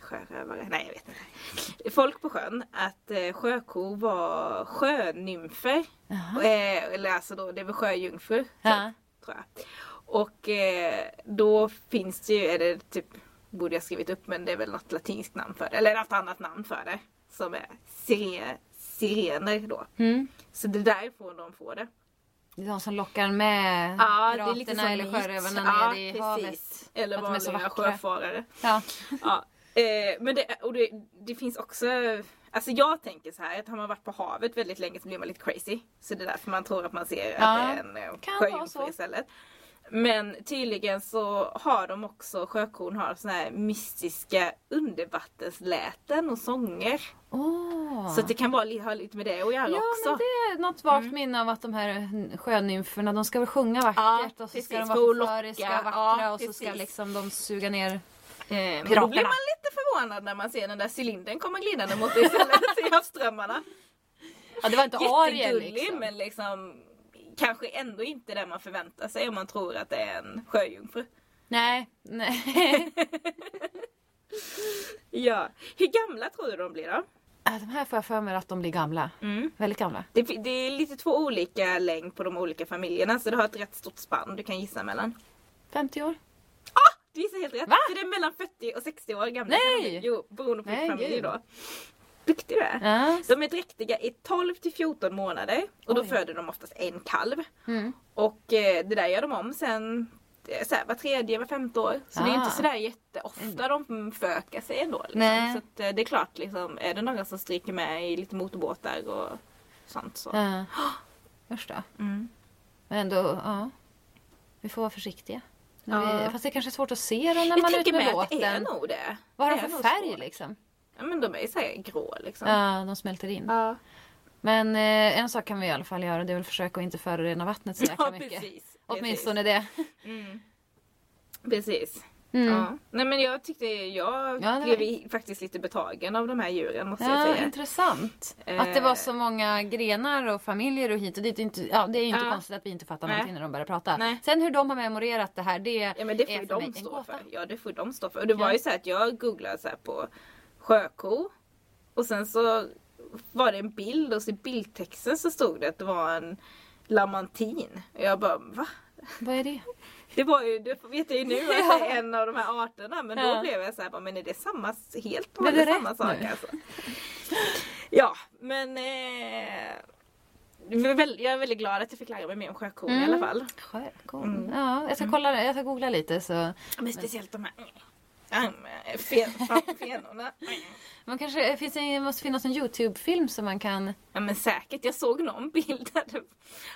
Speaker 1: sjörövare, nej jag vet inte. Folk på sjön att eh, sjökor var sjönymfer.
Speaker 2: Jaha.
Speaker 1: Eh, eller alltså då, det var sjöjungfrur.
Speaker 2: Ja.
Speaker 1: Tror jag. Och eh, då finns det ju, är det typ, borde jag skrivit upp men det är väl något latinskt namn för det. Eller något annat namn för det. Som är sire, sirener då.
Speaker 2: Mm.
Speaker 1: Så det är därifrån de får det.
Speaker 2: Det är de som lockar med
Speaker 1: Ja, det är
Speaker 2: piraterna eller sjörövarna
Speaker 1: ja,
Speaker 2: ner i
Speaker 1: precis.
Speaker 2: havet.
Speaker 1: Eller vanliga sjöfarare.
Speaker 2: Ja.
Speaker 1: Ja. Eh, men det, och det, det finns också, alltså jag tänker så här att har man varit på havet väldigt länge så blir man lite crazy. Så det är därför man tror att man ser
Speaker 2: Ja,
Speaker 1: att det är en sjöjungfru istället. Men tydligen så har de också, sjökorn har såna här mystiska undervattensläten och sånger.
Speaker 2: Åh.
Speaker 1: Så det kan vara, ha lite med det att göra
Speaker 2: Ja
Speaker 1: också.
Speaker 2: men det är något vagt minne av att de här sjönymferna de ska väl sjunga vackert
Speaker 1: Ja,
Speaker 2: och så
Speaker 1: precis,
Speaker 2: ska de vara förföriska, vackra
Speaker 1: Ja,
Speaker 2: och så ska liksom de suga ner
Speaker 1: Eh, då blir man lite förvånad när man ser den där cylindern komma glidande mot dig istället i havsströmmarna.
Speaker 2: Ja det var inte Ariel
Speaker 1: Jättegullig
Speaker 2: liksom.
Speaker 1: men liksom kanske ändå inte det man förväntar sig om man tror att det är en sjöjungfru.
Speaker 2: Nej, nej.
Speaker 1: Ja. Hur gamla tror du de blir då?
Speaker 2: De här får jag för mig att de blir gamla.
Speaker 1: Mm.
Speaker 2: Väldigt gamla.
Speaker 1: Det, det är lite två olika längd på de olika familjerna så du har ett rätt stort spann du kan gissa mellan.
Speaker 2: 50 år?
Speaker 1: Du gissar helt rätt.
Speaker 2: Va?
Speaker 1: Så det är mellan 40 och 60 år gamla.
Speaker 2: Nej!
Speaker 1: Jo, beroende på
Speaker 2: Nej,
Speaker 1: vilken familj då. Duktig du är.
Speaker 2: Ja.
Speaker 1: De är dräktiga i 12 till 14 månader och då
Speaker 2: Oj.
Speaker 1: föder de oftast en kalv.
Speaker 2: Mm.
Speaker 1: Och eh, det där gör de om sen eh, så här, var tredje, var femte år. Så det är
Speaker 2: Ah.
Speaker 1: inte sådär jätteofta de förökar sig ändå. Liksom. Så att, eh, det är klart, liksom, är det några som stryker med i lite motorbåtar och sånt så.
Speaker 2: Ja. Usch då.
Speaker 1: Mm.
Speaker 2: Men ändå, ja. Vi får vara försiktiga.
Speaker 1: Ja.
Speaker 2: vi, fast det är kanske är svårt att se dem när
Speaker 1: Jag
Speaker 2: man är ute
Speaker 1: tänker
Speaker 2: med
Speaker 1: mig att det är
Speaker 2: båten.
Speaker 1: nog det.
Speaker 2: Vad har de för färg liksom?
Speaker 1: Ja men de är så här grå liksom.
Speaker 2: Ja, de smälter in.
Speaker 1: Ja.
Speaker 2: Men eh, en sak kan vi i alla fall göra. Det är väl försöka att inte förorena vattnet så jäkla
Speaker 1: Ja
Speaker 2: mycket.
Speaker 1: precis.
Speaker 2: åtminstone det.
Speaker 1: Mm. Precis.
Speaker 2: Mm.
Speaker 1: Ja. Nej men jag tyckte jag
Speaker 2: Ja,
Speaker 1: blev
Speaker 2: var-
Speaker 1: faktiskt lite betagen av de här djuren måste jag
Speaker 2: Ja,
Speaker 1: säga.
Speaker 2: intressant.
Speaker 1: Eh.
Speaker 2: Att det var så många grenar och familjer och hit och dit. Inte, ja, det är inte
Speaker 1: Ja.
Speaker 2: konstigt att vi inte fattar
Speaker 1: Nej.
Speaker 2: någonting när de börjar prata.
Speaker 1: Nej.
Speaker 2: Sen hur de har memorerat det här, det,
Speaker 1: Ja men det får
Speaker 2: är
Speaker 1: ju
Speaker 2: för mig
Speaker 1: de
Speaker 2: en
Speaker 1: stå
Speaker 2: gåta.
Speaker 1: för. Ja det får de stå för. Och det var ju så att jag googlade så på sjöko. Och sen så var det en bild och så i bildtexten så stod det att det var en lamantin. Och jag bara va?
Speaker 2: Vad är det?
Speaker 1: Det var ju, det vet jag ju nu att det är en av de här arterna men
Speaker 2: Ja.
Speaker 1: då blev jag så här, bara, men är det samma, helt och hållet
Speaker 2: det
Speaker 1: samma sak
Speaker 2: nu?
Speaker 1: alltså? Ja men eh, jag är väldigt- glad att jag fick lära mig mer om sjökon i
Speaker 2: Mm.
Speaker 1: alla fall.
Speaker 2: Sjökorn.
Speaker 1: Mm.
Speaker 2: Ja, jag ska, kolla, jag ska googla lite så.
Speaker 1: Men speciellt de här mm, fen, fan, fenorna.
Speaker 2: Man kanske, det finns en, måste finnas en Youtube-film som man kan...
Speaker 1: Ja men säkert, jag såg någon bild där det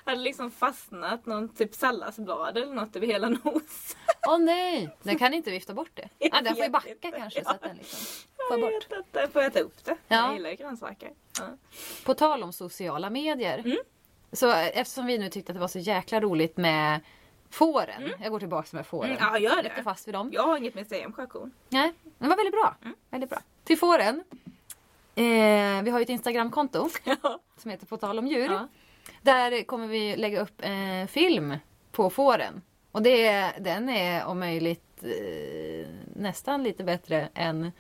Speaker 1: hade liksom fastnat någon typ salladsblad eller något över hela nosen.
Speaker 2: Åh nej! Den kan inte vifta bort det.
Speaker 1: Jag
Speaker 2: Ah, den får ju backa
Speaker 1: inte.
Speaker 2: kanske så
Speaker 1: Ja.
Speaker 2: att den liksom
Speaker 1: Jag
Speaker 2: får bort.
Speaker 1: vet inte, får jag ta upp det?
Speaker 2: Ja.
Speaker 1: Jag gillar ju grönsaker. Ja.
Speaker 2: På tal om sociala medier.
Speaker 1: Mm.
Speaker 2: Så eftersom vi nu tyckte att det var så jäkla roligt med fåren. Jag går tillbaka med fåren.
Speaker 1: Mm, ja, gör det.
Speaker 2: Lite fast vid dem.
Speaker 1: Jag har inget mer att säga om sjökon.
Speaker 2: Nej, det var väldigt bra.
Speaker 1: Mm.
Speaker 2: Väldigt bra. Till fåren. Eh, vi har ju ett Instagramkonto som heter På tal om djur.
Speaker 1: Ja.
Speaker 2: Där kommer vi lägga upp en film på fåren. Och det, den är om möjligt eh, nästan lite bättre än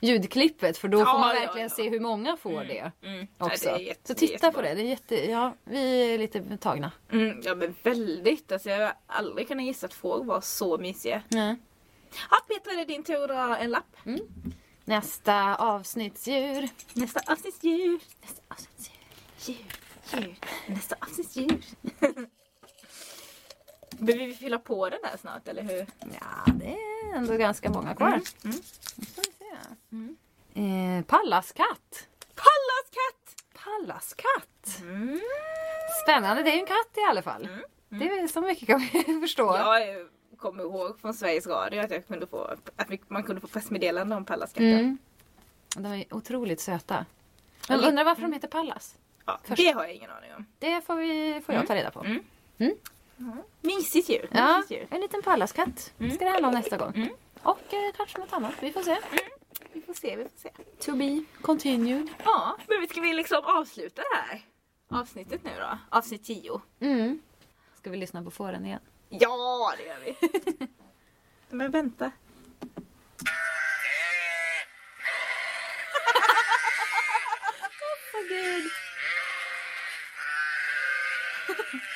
Speaker 2: ljudklippet. För då
Speaker 1: Ja,
Speaker 2: får man
Speaker 1: ja,
Speaker 2: verkligen
Speaker 1: ja.
Speaker 2: se hur många får det är.
Speaker 1: Mm.
Speaker 2: Också.
Speaker 1: Ja, det jätte,
Speaker 2: så titta på det. det är jätte, ja, vi är lite tagna.
Speaker 1: Mm, ja men väldigt. Alltså, jag har aldrig kunnat gissa att får var så mysiga.
Speaker 2: Nej.
Speaker 1: Ja Petra, det är din tur att dra en lapp.
Speaker 2: Nästa avsnittsdjur.
Speaker 1: Nästa avsnittsdjur.
Speaker 2: Nästa avsnittsdjur.
Speaker 1: Djur, djur. Nästa avsnittsdjur. Behöver vi fylla på den där snart eller hur?
Speaker 2: Ja, det är ändå ganska många kvar.
Speaker 1: Mm.
Speaker 2: Eh, pallaskatt.
Speaker 1: Pallas katt!
Speaker 2: Pallaskatt.
Speaker 1: Mm.
Speaker 2: Spännande, det är ju en katt i alla fall. Det är så mycket kan vi förstå.
Speaker 1: Jag kommer ihåg från Sveriges Radio att, jag kunde få, att man kunde få pressmeddelande om Pallaskatten.
Speaker 2: Mm. De är otroligt söta. Men undrar varför de heter Pallas?
Speaker 1: Ja,
Speaker 2: Först.
Speaker 1: det har jag ingen aning om.
Speaker 2: Det får, vi, får jag ta reda på.
Speaker 1: Mm.
Speaker 2: Mm.
Speaker 1: Mysigt djur.
Speaker 2: Ja, en liten pallaskatt ska det handla om nästa gång.
Speaker 1: Mm.
Speaker 2: Och eh, kanske något annat. Vi får se.
Speaker 1: Vi får se, vi får se.
Speaker 2: To be continued.
Speaker 1: Ja, men ska vi liksom avsluta det här avsnittet nu då? Avsnitt 10.
Speaker 2: Mm. Ska vi lyssna på fåren igen?
Speaker 1: Ja, det gör vi. men vänta.
Speaker 2: Åh gud.